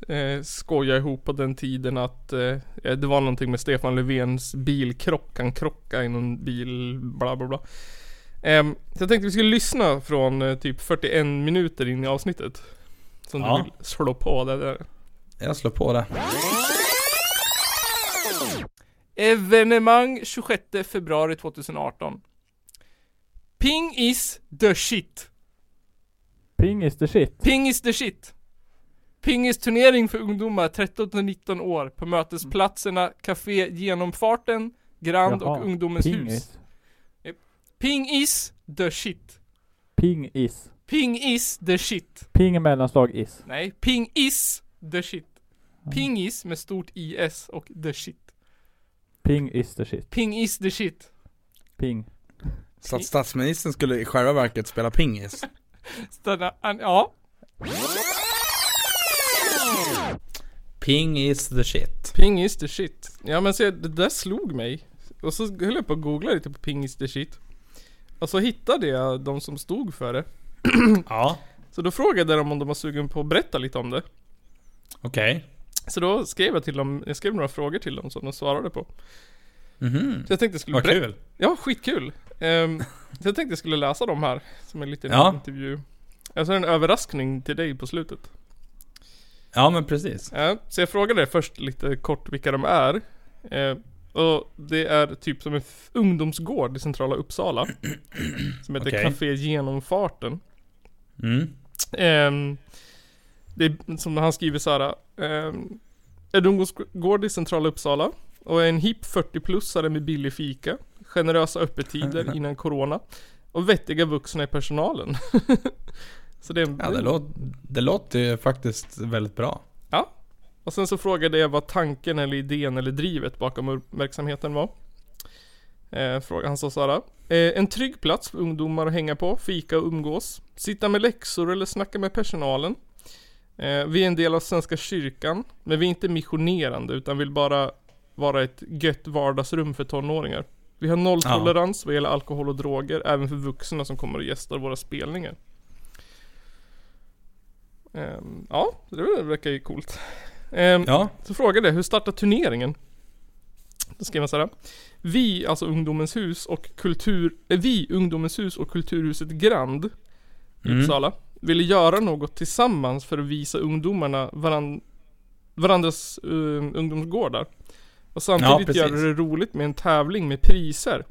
eh, skojade ihop på den tiden att eh, Det var någonting med Stefan Löfvens bilkrock, han krockade i någon bil, bla bla bla. Ehm, så jag tänkte vi skulle lyssna från eh, typ 41 minuter in i avsnittet. Som Ja. du vill slå på det där. Jag slår på det. Evenemang 26 februari 2018. Ping is the shit. Ping is the shit. Ping is the shit. Pingis turnering för ungdomar 13-19 år på mötesplatserna Café Genomfarten, Grand Jaha, och Ungdomens hus. Pingis. Ping is the shit. Ping is. Ping is the shit. Ping mellanslag is. Nej, ping is the shit. Pingis med stort is och the shit. Ping is the shit. Ping is the shit. Ping. Så att statsministern skulle i själva verket spela pingis. Stanna, an, ja. Ping is the shit. Ping is the shit. Ja men se, det där slog mig. Och så höll jag på att googla lite på ping is the shit. Och så hittade jag de som stod för det. [clears throat] Ja. Så då frågade jag dem om de var sugen på att berätta lite om det. Okej. Så då skrev jag till dem, jag skrev några frågor till dem som de svarade på. Mhm. Så jag tänkte jag skulle Vad berätta. kul. Ja, skitkul. Um, så jag tänkte jag skulle läsa dem här. Som en liten Ja. intervju. Alltså en överraskning till dig på slutet. Ja men precis. Ja, så jag frågade först lite kort vilka de är. Eh, och det är typ som en f- ungdomsgård i centrala Uppsala. [clears throat] som heter Okej. Café Genomfarten. Mm. Ehm, det är som han skriver såhär. Um, en ungdomsgård i centrala Uppsala. Och en hipp 40-plussare med billig fika. Generösa öppettider [laughs] innan corona. Och vettiga vuxna i personalen. [laughs] så det Ja det, låter, det låter ju faktiskt väldigt bra. Ja. Och sen så frågade jag vad tanken eller idén eller drivet bakom verksamheten var. Eh, fråga, han sa såhär. Eh, en trygg plats för ungdomar att hänga på, fika och umgås. Sitta med läxor eller snacka med personalen. Eh, vi är en del av Svenska kyrkan, men vi är inte missionerande utan vill bara vara ett gött vardagsrum för tonåringar. Vi har nolltolerans vad gäller alkohol och droger, även för vuxna som kommer och gästar våra spelningar. Ehm, ja, det verkar ju coolt. Ehm, Ja, så frågade jag, hur startar turneringen? Då skrev man såhär. Vi, alltså Ungdomens hus och kultur... Eh, vi, Ungdomens hus och Kulturhuset Grand i Mm. Uppsala ville göra något tillsammans för att visa ungdomarna varann, varandras uh, ungdomsgårdar. Och samtidigt precis. göra det roligt med en tävling med priser.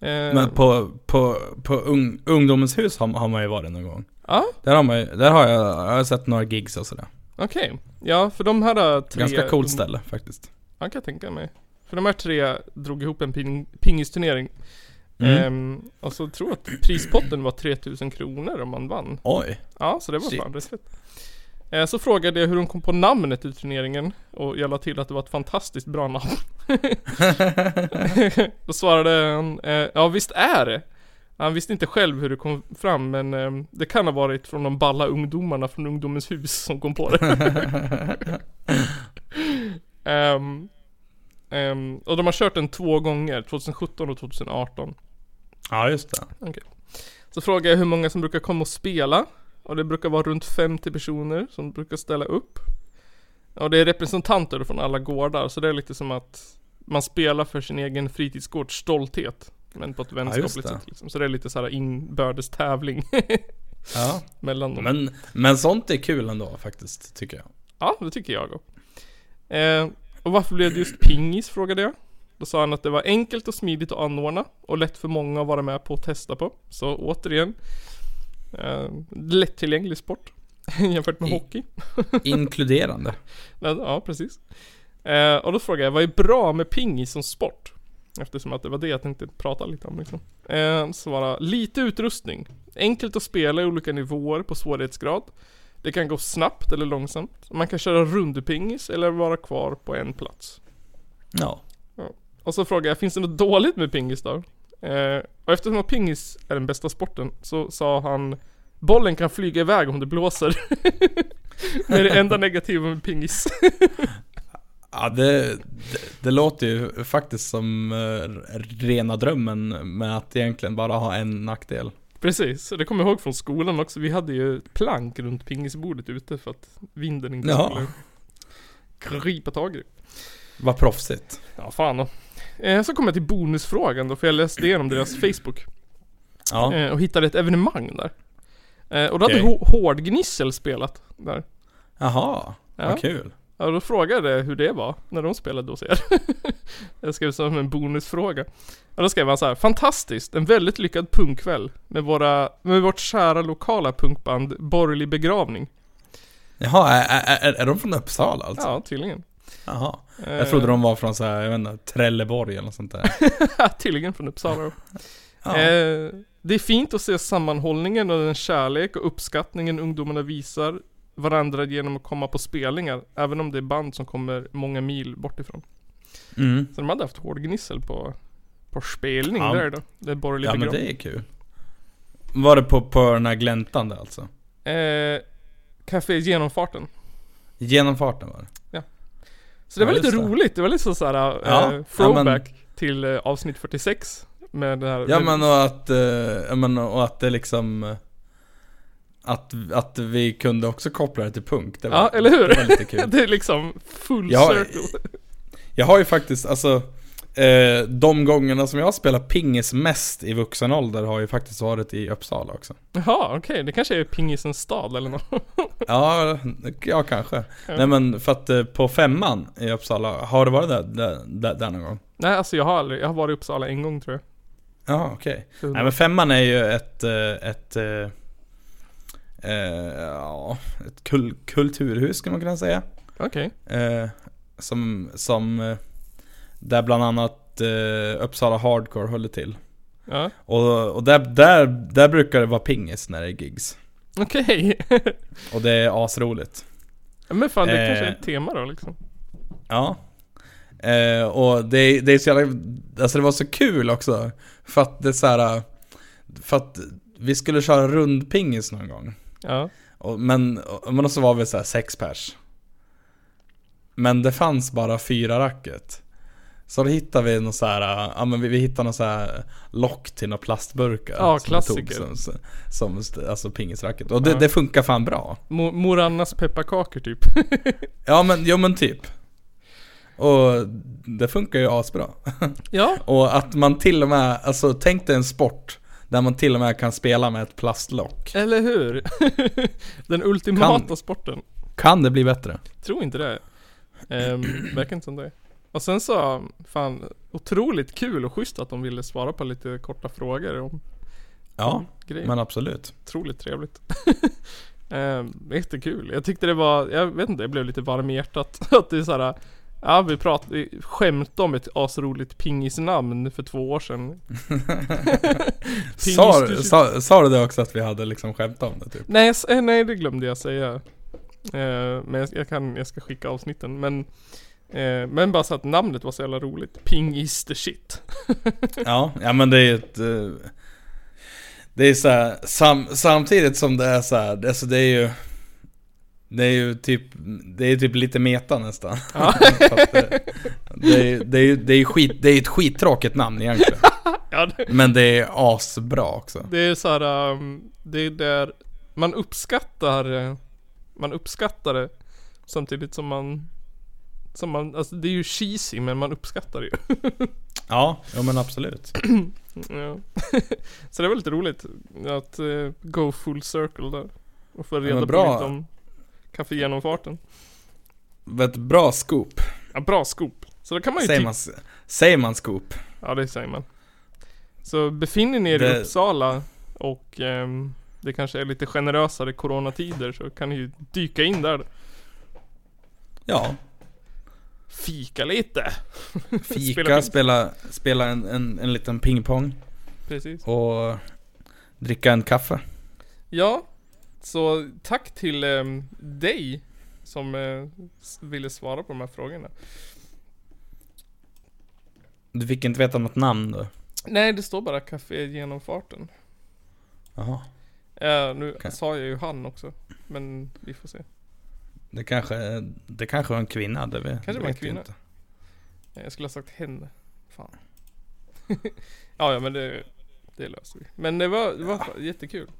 Eh, men på, på, på ung, ungdomens hus har, har man ju varit någon gång. Ja, Där har, man där har jag, jag har sett några gigs och sådär. okej. Ja, för de här uh, tre... Ganska coolt ställe faktiskt. Ja, kan jag tänka mig. För de här tre drog ihop en ping, pingisturnering. Mm. Ehm, och så tror jag att prispotten var 3000 kronor om man vann. Oj. Ja, så det var Shit. fan rätt. Eh, så frågade jag hur de kom på namnet i turneringen och jag la till att det var ett fantastiskt bra namn. [laughs] Då svarade han, eh, ja visst är det. Han visste inte själv hur det kom fram men eh, det kan ha varit från de balla ungdomarna från Ungdomens hus som kom på det. [laughs] Ehm, ehm, och de har kört den två gånger, 2017 och 2018. Ja, just det. Så frågade jag hur många som brukar komma och spela. Och det brukar vara runt 50 personer som brukar ställa upp. Och det är representanter från alla gårdar, så det är lite som att man spelar för sin egen fritidsgårds stolthet. Men på ett vänskapligt det. sätt liksom. Så det är lite så här inbördes tävling [laughs] Ja. [laughs] mellan dem. Men, men sånt är kul ändå faktiskt, tycker jag. Ja, det tycker jag också. Eh, och varför blev det just pingis frågade jag. Då sa han att det var enkelt och smidigt att anordna och lätt för många att vara med på och testa på. Så återigen, lättillgänglig sport [laughs] jämfört med I- hockey. [laughs] Inkluderande. Ja, ja, precis. Eh, och då frågade jag, vad är bra med pingis som sport? Eftersom att det var det jag tänkte prata lite om liksom. Eh, svara, lite utrustning. Enkelt att spela i olika nivåer på svårighetsgrad. Det kan gå snabbt eller långsamt. Man kan köra rundpingis eller vara kvar på en plats. Ja. Och så frågade jag, finns det något dåligt med pingis då? Eh, och eftersom att pingis är den bästa sporten så sa han Bollen kan flyga iväg om det blåser. [laughs] det är det enda negativa med pingis. [laughs] Ja, det, det, det låter ju faktiskt som eh, rena drömmen med att egentligen bara ha en nackdel. Precis, det kommer jag ihåg från skolan också. Vi hade ju plank runt pingisbordet ute för att vinden inte Ja. skulle gripa tag i. Vad proffsigt. Ja, fan då. Eh, så kom jag till bonusfrågan då, för jag läste igenom deras Facebook. Ja. Eh, och hittade ett evenemang där. Eh, och då hade Okej. Hå- Hårdgnissel spelat där. Jaha, Ja. vad kul. Ja, då frågade jag hur det var när de spelade hos er. [laughs] jag skrev som en bonusfråga. Och då skrev han så här: Fantastiskt! En väldigt lyckad punkkväll med, våra, med vårt kära lokala punkband Borgerlig begravning. Jaha, är, är, är de från Uppsala alltså? Ja, tydligen. Jaha. Eh, Jag trodde de var från så här, jag vet inte, Trelleborg eller något sånt där. [laughs] tydligen från Uppsala. Ja. Eh, det är fint att se sammanhållningen och den kärlek och uppskattningen ungdomarna visar varandra genom att komma på spelningar. Även om det är band som kommer många mil bort ifrån. Mm. Så de hade haft hårdgnissel på, på spelning Ja. där då. Det är borgerlig Ja men det är kul. Var det på, på den här gläntan där alltså? Eh, Café Genomfarten. Genomfarten var det? Så det var Ja, lite det. roligt. Det var lite så såhär Ja, eh, ja, throwback till eh, avsnitt 46. Med det här. Ja men och att, eh, men och att det liksom eh, att, att vi kunde också koppla det till punk. Det var, Ja, eller hur? Det var lite kul. [laughs] det är liksom full Ja, circle. Jag har ju faktiskt, alltså eh, De gångerna som jag har spelat pingis mest i vuxen ålder har ju faktiskt varit i Uppsala också. Jaha, okej. Det kanske är pingisens stad eller något. [laughs] Ja, ja kanske. Nej men för att eh, på femman i Uppsala, har du varit där, där, där, där någon gång? Nej, alltså jag har aldrig, jag har varit i Uppsala en gång tror jag. Ja, okej. Nej men femman är ju ett, eh, ett, eh, ja, ett kul, kulturhus skulle man kunna säga. Okej. Eh, som, som, där bland annat eh, Uppsala Hardcore håller till. Ja. Och, och där, där, där brukar det vara pingis när det är gigs. Okej. [laughs] Och det är asroligt. Men fan det Eh. kanske är ett tema då liksom. Ja. Eh, och det, det är så jävla, alltså det var så kul också. För att det är så här, för att vi skulle köra rundpingis någon gång. Ja. Och, men, och, men så var vi så här sex pers. Men det fanns bara fyra racket. Så då hittar vi någon så här, äh, ja men vi, vi hittar någon så här lock till några plastburkar Ja, som vi tog klassiker. Som, som, alltså pingisracket. Och det, Ja. det funkar fan bra Mo- Mor Annas pepparkakor typ. [laughs] Ja men, jo men typ Och det funkar ju asbra [laughs] ja, Och att man till och med, alltså tänk dig en sport Där man till och med kan spela med ett plastlock eller hur? [laughs] Den ultimata Kan- sporten. Kan det bli bättre? Tror inte det. Um, verkar inte som det. Och sen så, fan, otroligt kul och schysst att de ville svara på lite korta frågor om Ja, grejer. men absolut Otroligt trevligt. um, [laughs] jättekul. Jag tyckte det var, jag vet inte, jag blev lite varm i hjärtat. [laughs] Att det är såhär, ja vi pratade, vi skämtade om ett asroligt pingisnamn för två år sedan. [laughs] sa, Pingis- sa, sa du det också att vi hade liksom skämtat om det typ? Nej, eh, nej det glömde jag säga. Eh, men jag, jag kan, jag ska skicka avsnitten. Men, eh, men bara så att namnet var så jävla roligt. Ping is the shit. Ja, ja men det är ett eh, Det är så här, sam, samtidigt som det är så här, alltså det är ju Det är ju typ, det är typ lite meta nästan Ja. Det, det, är, det, är, ju- det är ju skit, det är ett skittråkigt namn egentligen ja, det, Men det är asbra också det är så här, um, det är där man uppskattar, eh, man uppskattar det samtidigt som man som man, alltså det är ju cheesy men man uppskattar det ju. [laughs] Ja, ja men absolut [clears throat] Ja. [laughs] så det var lite roligt att eh, go full circle där. Och få reda men på lite om kaffegenomfarten. Ett bra scoop Ja, bra scoop. Så då kan man ju Säger man, säger man scoop? Ja det säger man. Så befinner ni er i Det- Uppsala och ehm, det kanske är lite generösare coronatider så kan ni ju dyka in där. Ja, Fika lite. fika, ping. spela, spela en, en, en liten pingpong Precis. och dricka en kaffe Ja, så tack till ehm, dig som eh, ville svara på de här frågorna. Du fick inte veta något namn då? Nej, det står bara kaffegenomfarten. Jaha Uh, nu Okej. sa jag ju han också, men vi får se. Det kanske, det kanske var en kvinna, det vet, Kanske det var en kvinna. inte. Jag skulle ha sagt henne. Fan. [laughs] ja, ja men det, det löser vi. Men det var, det var fa- jättekul.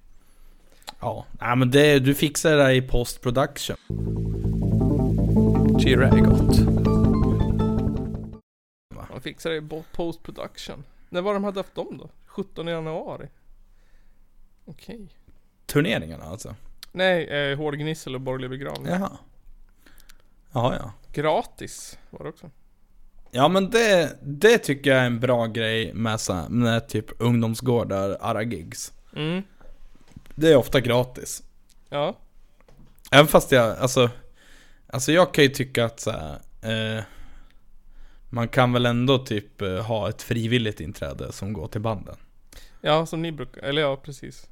Ja, Nej, men det, du fixar det där i post production. Chirra är gott. Man fixade det i bo- post production. När var de hade haft dem då? 17 januari? Okej. Turneringarna alltså? Nej, eh, Hård Gnissel och Borgerlig Begravning. Jaha. Jaha ja. Gratis var det också. Ja men det, det tycker jag är en bra grej med, så med typ ungdomsgårdar, ara-gigs. Mm. Det är ofta gratis. Ja. Även fast jag, alltså Alltså jag kan ju tycka att så här, eh, Man kan väl ändå typ eh, ha ett frivilligt inträde som går till banden. Ja, som ni brukar, eller ja precis.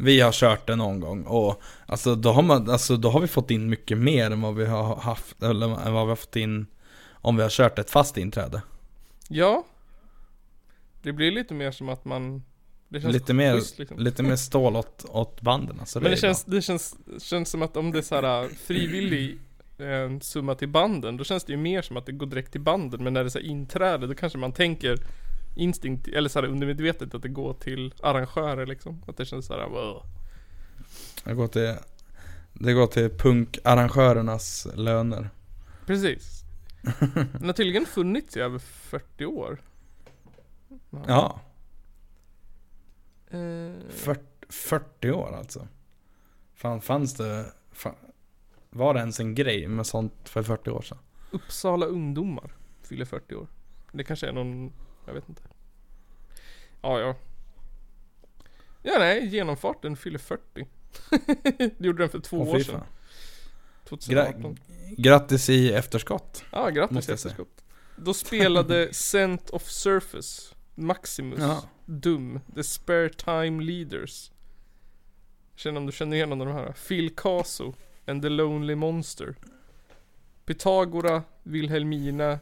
Vi har kört det någon gång och alltså då har, man, alltså då har vi fått in mycket mer än vad vi har haft, eller än vad vi har fått in om vi har kört ett fast inträde. Ja. Det blir lite mer som att man det känns Lite mer, schysst, liksom. lite mer stål åt, åt banden. Så Men det är känns, det känns, känns som att om det är så här äh, frivillig eh, summa till banden, då känns det ju mer som att det går direkt till banden. Men när det är så här inträde, då kanske man tänker instinkt, eller så här undermedvetet att det går till arrangörer liksom. Att det känns så här, wow. Det går till, det går till punkarrangörernas löner. Precis. [laughs] Den har tydligen funnits i över 40 år. Ja, Eh, 40, 40 år alltså. Fan fanns det, fan, var det ens en grej med sånt för 40 år sedan? Uppsala ungdomar fyller 40 år. Det kanske är någon, jag vet inte. Ja, ja. Ja, nej, genomfarten fyller 40. [laughs] det gjorde den för två Åh, år sedan. fan. 2018. Grattis i efterskott. Ja, grattis säga. efterskott. Då spelade [laughs] Scent of Surface, Maximus, Ja. Dum, The Spare Time Leaders. Känner om du känner igen någon av de här. Phil Caso and the Lonely Monster. Pythagora, Wilhelmina,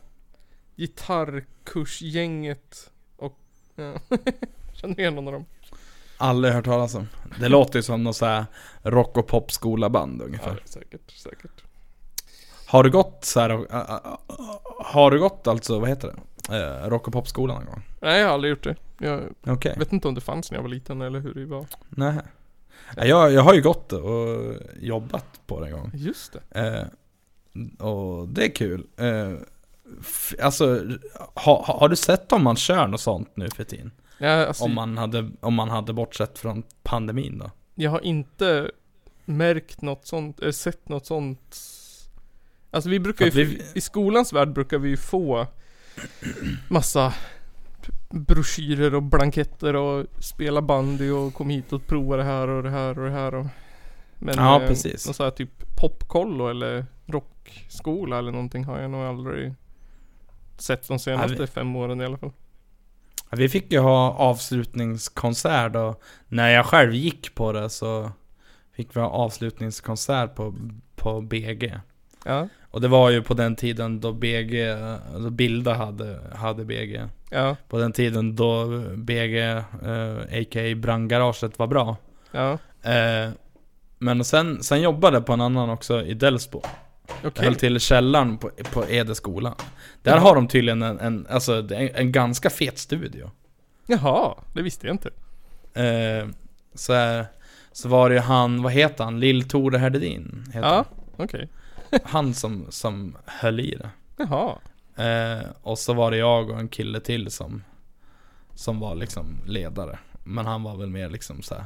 Gitarrkursgänget och... Ja. [laughs] känner du igen någon av dem? Aldrig hört talas om. Det låter ju som någon så här rock och popskola band Ja, ungefär. säkert, säkert. Har du gått så här, äh, äh, äh, Har du gått alltså, vad heter det? Eh, rock och popskolan någon gång? Nej jag har aldrig gjort det. Jag Okej. vet inte om det fanns när jag var liten eller hur det var. Nej. Jag, jag har ju gått och jobbat på det en gång. Just det. Eh, och det är kul. Alltså, ha, ha, har du sett om man kör något sånt nu för tiden? Ja, alltså, Om man hade, om man hade bortsett från pandemin då? Jag har inte märkt något sånt, eller sett något sånt. Alltså vi brukar ju, vi- i skolans värld brukar vi ju få massa broschyrer och blanketter och spela bandy och kom hit och prova det här och det här och det här och Men Ja, eh, precis. någon sån här typ popkollo eller rockskola eller någonting har jag nog aldrig sett de senaste vi- fem åren i alla fall. Vi fick ju ha avslutningskonsert och när jag själv gick på det så fick vi ha avslutningskonsert på, på BG. Ja, Och det var ju på den tiden då BG, då Bilda hade, hade BG. ja, På den tiden då BG, eh, a.k.a. Brandgaraget var bra. ja. Eh, men sen, sen jobbade jag på en annan också i Delsbo. Okej. höll till i källaren på, på Ede skola. Där Jaha. har de tydligen en, en, alltså, en, en ganska fet studio. Jaha, det visste jag inte. Eh, så, så var det ju han, vad heter han? Lill-Tore heter Ja, okej. han. [laughs] han som, som höll i det. Jaha. Eh, och så var det jag och en kille till som Som var liksom ledare Men han var väl mer liksom så här,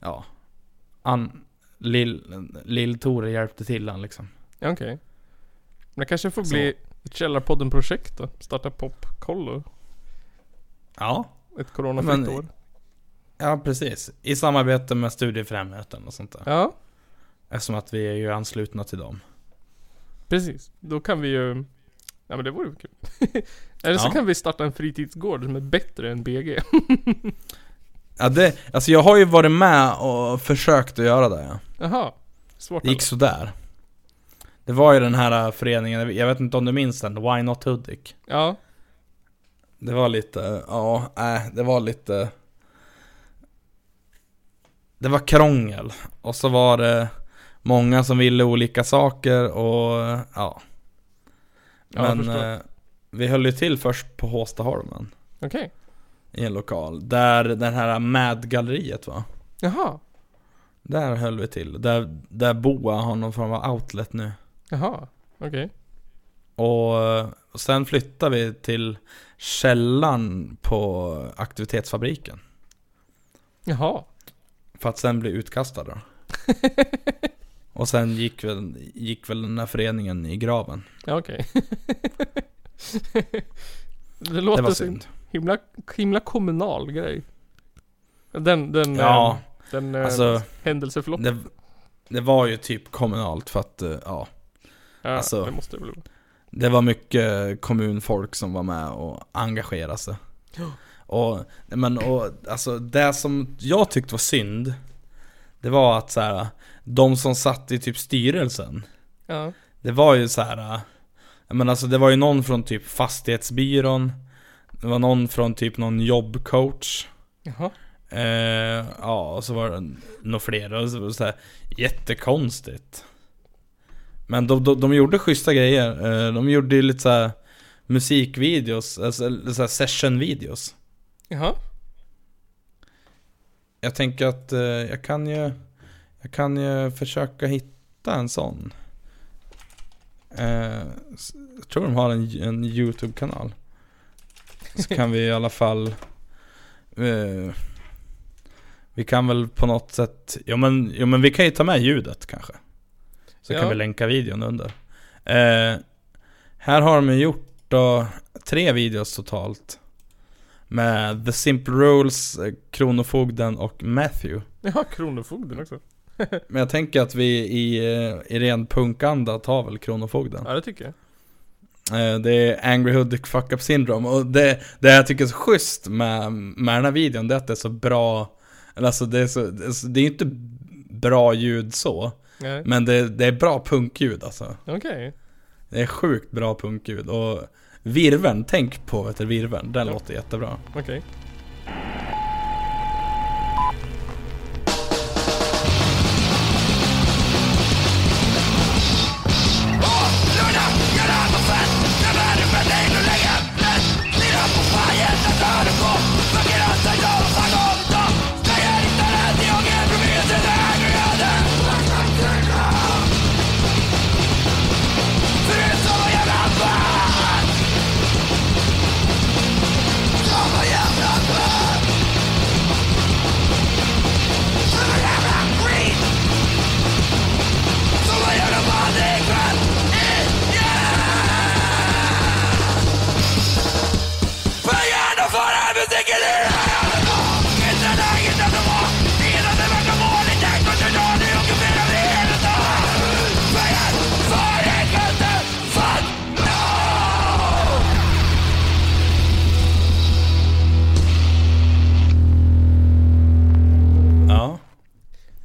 Ja han, Lill, Lill-Tore hjälpte till han liksom Ja, okej. Men det kanske får Så. bli ett Källarpodden-projekt då? Starta popkollo. Ja Ett coronafritt år. Ja precis I samarbete med Studiefrämjeten och sånt där Ja, Eftersom att vi är ju anslutna till dem precis. Då kan vi ju... Ja men det vore ju kul. [laughs] Eller så Ja. kan vi starta en fritidsgård som är bättre än BG. [laughs] Ja det, alltså jag har ju varit med och försökt att göra det ja. Jaha. Svårt Det gick sådär Det var ju den här äh, föreningen, jag vet inte om du minns den, Why Not Hudik? Ja. Det var lite, ja, nej, det var lite Det var krångel och så var det många som ville olika saker och ja Ja, Men förstår. eh, vi höll ju till först på Håstaholmen Okej. I en lokal, där den här Mad-galleriet var Jaha. Där höll vi till, där, där Boa har någon form av outlet nu Jaha. Okej. Och eh, sen flyttade vi till källaren på aktivitetsfabriken Jaha. För att sen bli utkastad då. [laughs] Och sen gick väl, gick väl den här föreningen i graven. Ja okej. [laughs] det Det låter var som en synd. himla, himla kommunal grej. Den, den, Ja, eh, den eh, alltså händelseförlopp. det, det var ju typ kommunalt för att, eh, ja. Ja, alltså- det måste det väl. Det var mycket kommunfolk som var med och engagerade sig. Och, men och, alltså det som jag tyckte var synd Det var att så här, de som satt i typ styrelsen Ja. Det var ju så här. Menar alltså det var ju någon från typ fastighetsbyrån Det var någon från typ någon jobbcoach Jaha. eh, Ja, och så var det några fler och så, så här, Jättekonstigt Men de, de, de gjorde schyssta grejer. Eh, De gjorde ju lite så här Musikvideos, alltså sessionvideos. Jaha. Jag tänker att eh, jag kan ju Jag kan ju försöka hitta en sån. Eh, Jag tror de har en, en YouTube-kanal. Så kan vi i alla fall Vi kan väl på något sätt Ja men, ja, men vi kan ju ta med ljudet kanske Så Ja. kan vi länka videon under eh, Här har de gjort då tre videos totalt Med The Simple Rules, eh, Kronofogden och Matthew Jaha, Kronofogden också. [laughs] Men jag tänker att vi i, eh, i ren punkanda tar väl Kronofogden Ja det tycker jag. Eh, Det är Angry Hoodic Fuck Up Syndrome och det, det jag tycker är så schysst med, med den här videon det är att det är så bra Alltså det är, så, det är inte bra ljud så Nej. Men det, det är bra punkljud alltså Okej. Det är sjukt bra punkljud och Virveln, tänk på vet du, virveln, den Ja. låter jättebra Okej.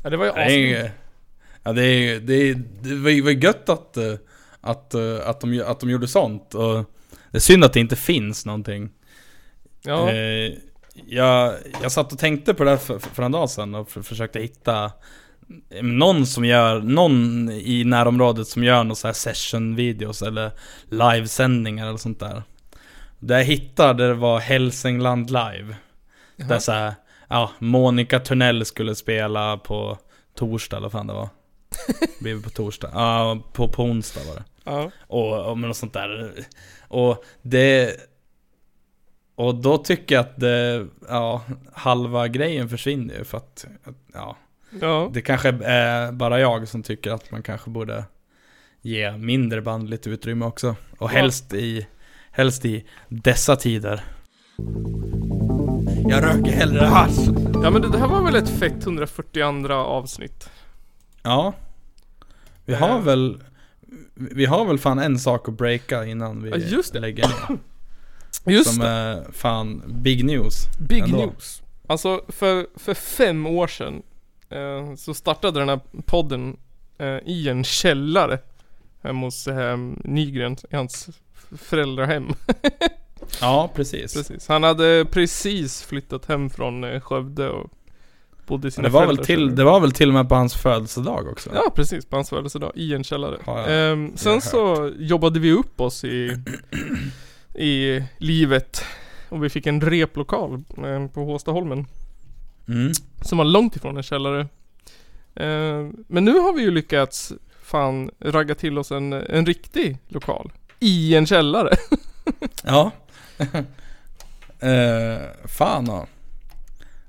Ja, det var ju Det är, ja, det, är, det, är, det var ju gött att, eh, att, eh, att, de, att de gjorde sånt. Och det är synd att det inte finns någonting. Ja, Eh, jag, jag satt och tänkte på det här för, för en dag sedan och för, försökte hitta någon som gör, någon i närområdet som gör någon så här session-videos eller livesändningar eller sånt där. Det jag hittade det var Hälsingland live. Jaha. Där så här, ja, Monica Törnell skulle spela på torsdag eller vad fan det var. [laughs] Det på torsdag? Ja, på, på onsdag var det. ja. Och, och något sånt där. Och det... Och då tycker jag att det, ja, halva grejen försvinner ju för att, att, ja, ja. det kanske är bara jag som tycker att man kanske borde ge mindre band lite utrymme också. Och Ja. helst i, helst i dessa tider. Jag röker hellre hasch. ja men det, här var väl ett fett 142 avsnitt? Ja. Vi har Eh. väl, vi har väl fan en sak att breaka innan vi Ja, just det. lägger ner. [coughs] Just Som det. är fan big news. Big ändå. news. Alltså för, för fem år sedan eh, så startade den här podden eh, i en källare hemma hos eh, Nygren, i hans föräldrahem. [laughs] Ja, precis. precis. Han hade precis flyttat hem från eh, Skövde och bodde i sina Det var, väl till, det var väl till och med på hans födelsedag också? Ja precis, på hans födelsedag i en källare. Jag- Ehm, sen så jobbade vi upp oss i, i livet och vi fick en replokal eh, på Håstaholmen Mm. som var långt ifrån en källare. Ehm, men nu har vi ju lyckats fan ragga till oss en, en riktig lokal. I en källare. [laughs] Ja. [laughs] eh, fan ja.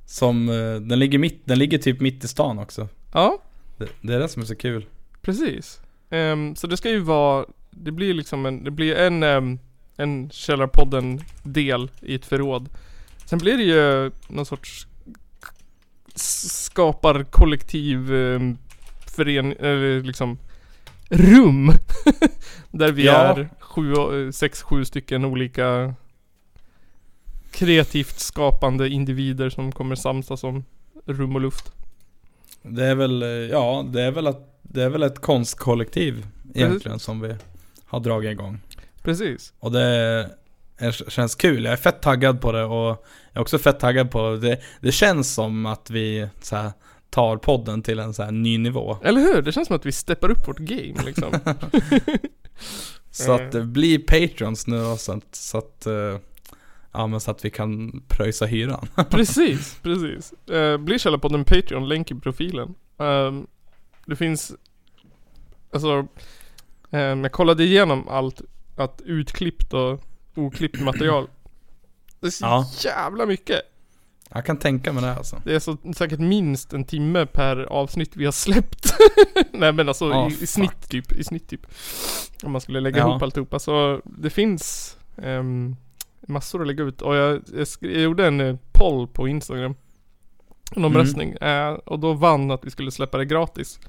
Som, eh, den ligger mitt, den ligger typ mitt i stan också. ja, Det, det är det som är så kul. precis. Ehm, så det ska ju vara, det blir liksom en, det blir en, um, en Källarpodden del i ett förråd. Sen blir det ju någon sorts s- skaparkollektiv um, fören, eller liksom rum. [laughs] Där vi Ja. är sju, eh, sex, sju stycken olika kreativt skapande individer som kommer samsas om rum och luft. Det är väl, eh, ja, det är väl, att, det är väl ett konstkollektiv egentligen som vi har dragit igång. Precis. Och det är, känns kul. Jag är fett taggad på det och jag är också fett taggad på det. Det känns som att vi så här, tar podden till en så här ny nivå. Eller hur? Det känns som att vi steppar upp vårt game liksom. [laughs] Så att bli patrons nu då, så att, så att, eh, ja, men så att vi kan pröjsa hyran. [laughs] precis, precis. Uh, bli Källarpodden Patreon, länk i profilen. Ehm, det finns, alltså, ehm, jag kollade igenom allt, att utklippt och oklippt material. Det är så Ja. jävla mycket. Jag kan tänka mig det alltså. Det är så säkert minst en timme per avsnitt vi har släppt. [laughs] Nej men alltså Ja, i, i snitt typ, i snitt typ. Om man skulle lägga Ja. ihop alltihopa. Så det finns ehm, massor att lägga ut. Och jag, jag, jag gjorde en eh, poll på Instagram. En omröstning. Eh, och då vann att vi skulle släppa det gratis.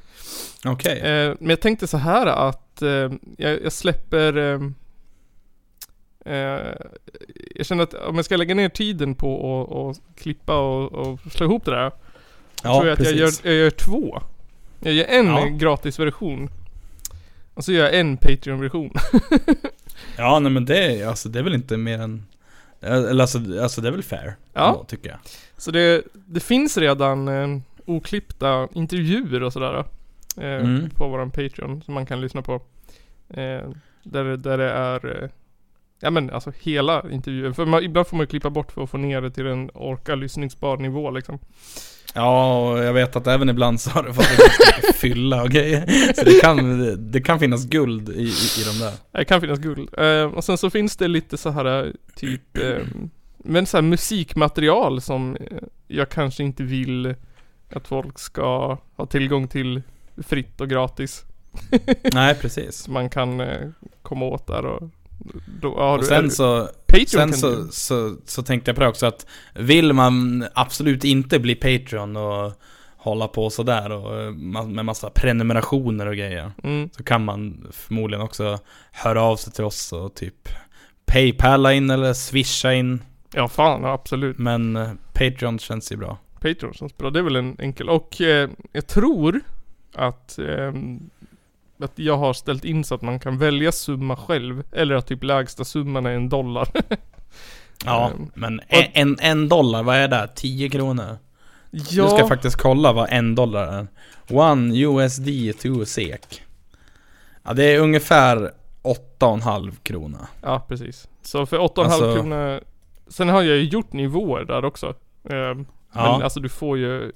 Okej. Eh, men jag tänkte så här att eh, jag, jag släpper eh, eh, Jag känner att om jag ska lägga ner tiden på att och klippa och, och slå ihop det där ja, tror jag att jag gör, precis. jag gör två. Jag gör en Ja. gratisversion. Och så gör jag en Patreon-version. [laughs] Ja, nej men det, är- alltså, det är väl inte mer än... Eller alltså, alltså det är väl fair. Ja. ändå, tycker jag. Så det, det finns redan eh, oklippta intervjuer och sådär. Eh, Mm. På våran Patreon som man kan lyssna på. Eh, där, där det är eh, Ja men alltså hela intervjun. För man, ibland får man ju klippa bort för att få ner det till en orka lyssningsbar nivå liksom. Ja, och jag vet att även ibland så har det varit ganska fylla och grejer. Så det kan, det kan finnas guld i, i, i de där. Det kan finnas guld. Eh, och sen så finns det lite så här eh, typ eh, Men så här musikmaterial som jag kanske inte vill att folk ska ha tillgång till fritt och gratis. Nej, precis. [laughs] Man kan eh, komma åt där och då har Och du, sen så, Patreon sen så, så, så tänkte jag på det också att vill man absolut inte bli Patreon och hålla på sådär och eh, med massa prenumerationer och grejer. mm, Så kan man förmodligen också höra av sig till oss och typ Paypala in eller swisha in. Ja fan absolut. Men eh, Patreon känns ju bra. Patreon som spelar. Det är väl en enkel. Och eh, jag tror att, ehm, att jag har ställt in så att man kan välja summa själv. Eller att typ lägsta summan är en dollar. [laughs] Ja, Ehm, men en, en, en dollar, vad är det? 10 kronor? ja, Du ska faktiskt kolla vad en dollar är. One USD to SEK. Ja, det är ungefär 8,5 krona. ja precis. Så för 8,5 Alltså- kronor. Sen har jag ju gjort nivåer där också. Ehm, Ja. Men alltså du får ju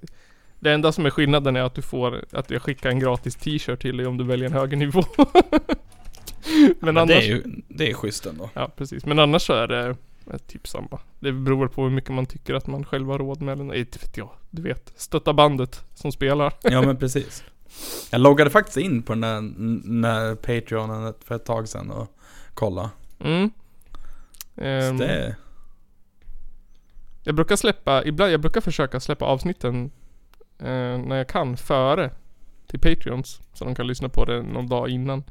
Det enda som är skillnaden är att du får Att jag skickar en gratis t-shirt till dig om du väljer en högre nivå [laughs] Men, Men annars det är ju, det är schysst ändå. Ja precis, men annars så är det eh, Typ samma Det beror på hur mycket man tycker att man själv har råd med eller inte vet jag Du vet, stötta bandet som spelar Ja men precis. Jag loggade faktiskt in på den där, n- när Patreonen för ett tag sedan och kolla. Mm Ehm, det, Jag brukar släppa, ibland, jag brukar försöka släppa avsnitten eh, När jag kan, före Till Patreons Så de kan lyssna på det någon dag innan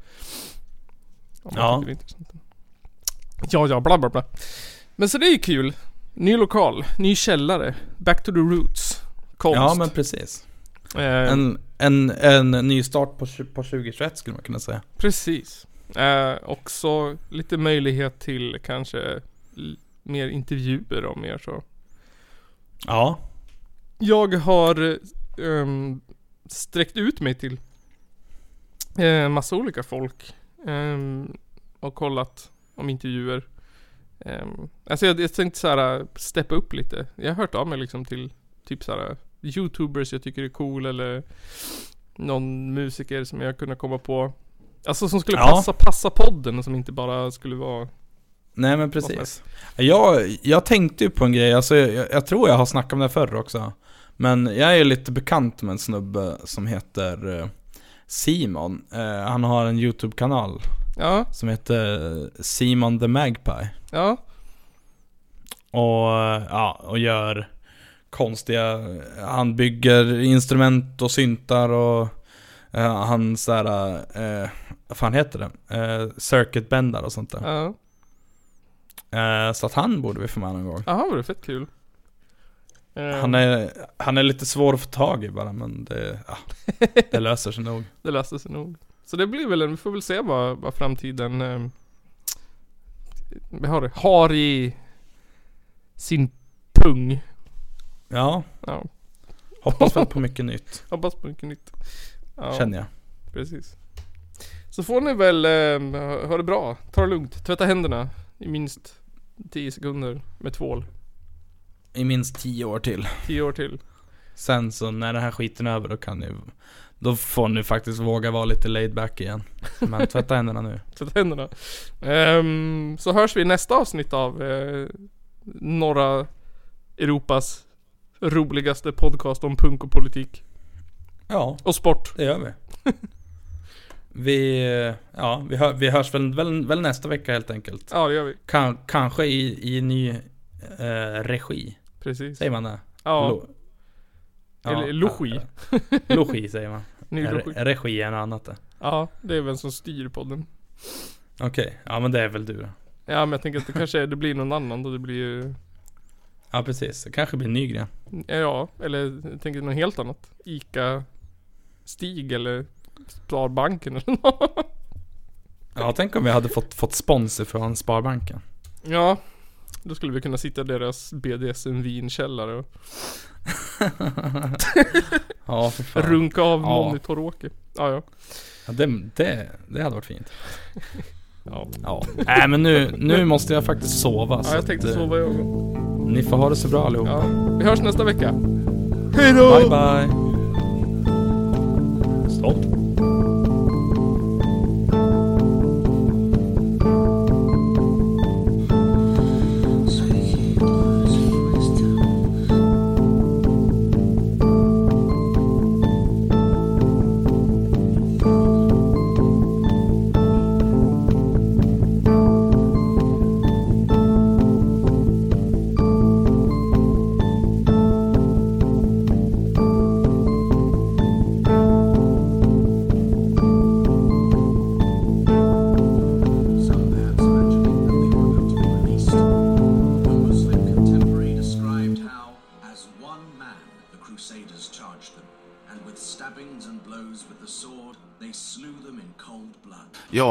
Om Ja. det är intressant. Ja, ja, bla bla bla Men så det är ju kul Ny lokal, ny källare Back to the roots Konst ja men precis. eh, En, en, en ny start på, på 2021 skulle man kunna säga. Precis eh, Också lite möjlighet till kanske Mer intervjuer och mer så Ja. Jag har um, sträckt ut mig till eh, massa olika folk ehm, och kollat om intervjuer. Um, alltså jag, jag tänkte såhär steppa upp lite. Jag har hört av mig liksom till typ såhär Youtubers jag tycker är cool eller någon musiker som jag kunde komma på. Alltså som skulle Ja. passa, passa podden och som inte bara skulle vara Nej men precis. Jag, jag tänkte ju på en grej, alltså jag, jag tror jag har snackat om det förr också. Men jag är lite bekant med en snubbe som heter eh, Simon. Eh, han har en YouTube-kanal Ja, som heter Simon the Magpie. ja, Och, eh, ja, och gör konstiga, han bygger instrument och syntar och eh, han såhär, eh, vad fan heter det? Eh, circuit bendar och sånt där. ja. Eh, så att han borde vi få med någon gång. Var det fett kul. Ehm, Han är, han är lite svår att få tag i bara men det, ja, det löser sig nog. [laughs] Det löser sig nog. Så det blir väl en, vi får väl se vad, vad framtiden eh, har, har i sin pung. Ja, Ja, hoppas väl på [laughs] mycket nytt, hoppas på mycket nytt. Ja, känner jag. precis. Så får ni väl eh, ha det bra. Ta det lugnt. Tvätta händerna i minst 10 sekunder med tvål. I minst tio år till. 10 år till. Sen så när den här skiten är över då kan ni, då får ni faktiskt våga vara lite laid back igen. Men [laughs] tvätta händerna nu. Tvätta händerna. Ehm, så hörs vi i nästa avsnitt av eh, norra Europas roligaste podcast om punk och politik. Ja, Och sport. det gör vi. [laughs] Vi, ja, vi, hör, vi hörs väl, väl, väl nästa vecka helt enkelt. Ja det gör vi. Kan, kanske i, i ny eh, regi. Precis. Säger man det? Ja, Lo- eller logi. ja, Logi säger man. [laughs] Ny Re-. Regi är något annat det. Ja, det är vem som styr podden. Okej, ja men det är väl du då. Ja men jag tänker att det kanske är, det blir någon annan då. Det blir ju Ja precis, det kanske blir Nygren. Ja, eller jag tänker något helt annat. Ica Stig eller Sparbanken eller något. Ja tänk om vi hade fått, fått sponsor från Sparbanken. Ja, då skulle vi kunna sitta i deras BDSM vinkällare och [laughs] Ja för fan. runka av Ja. monitor-Åke. Ja, ja. Ja, det, det, det hade varit fint. Ja, Ja. Nej men nu, nu måste jag faktiskt sova. ja jag tänkte att, eh, sova jag. Ni får ha det så bra allihop. Ja, vi hörs nästa vecka. Bye bye. Stopp.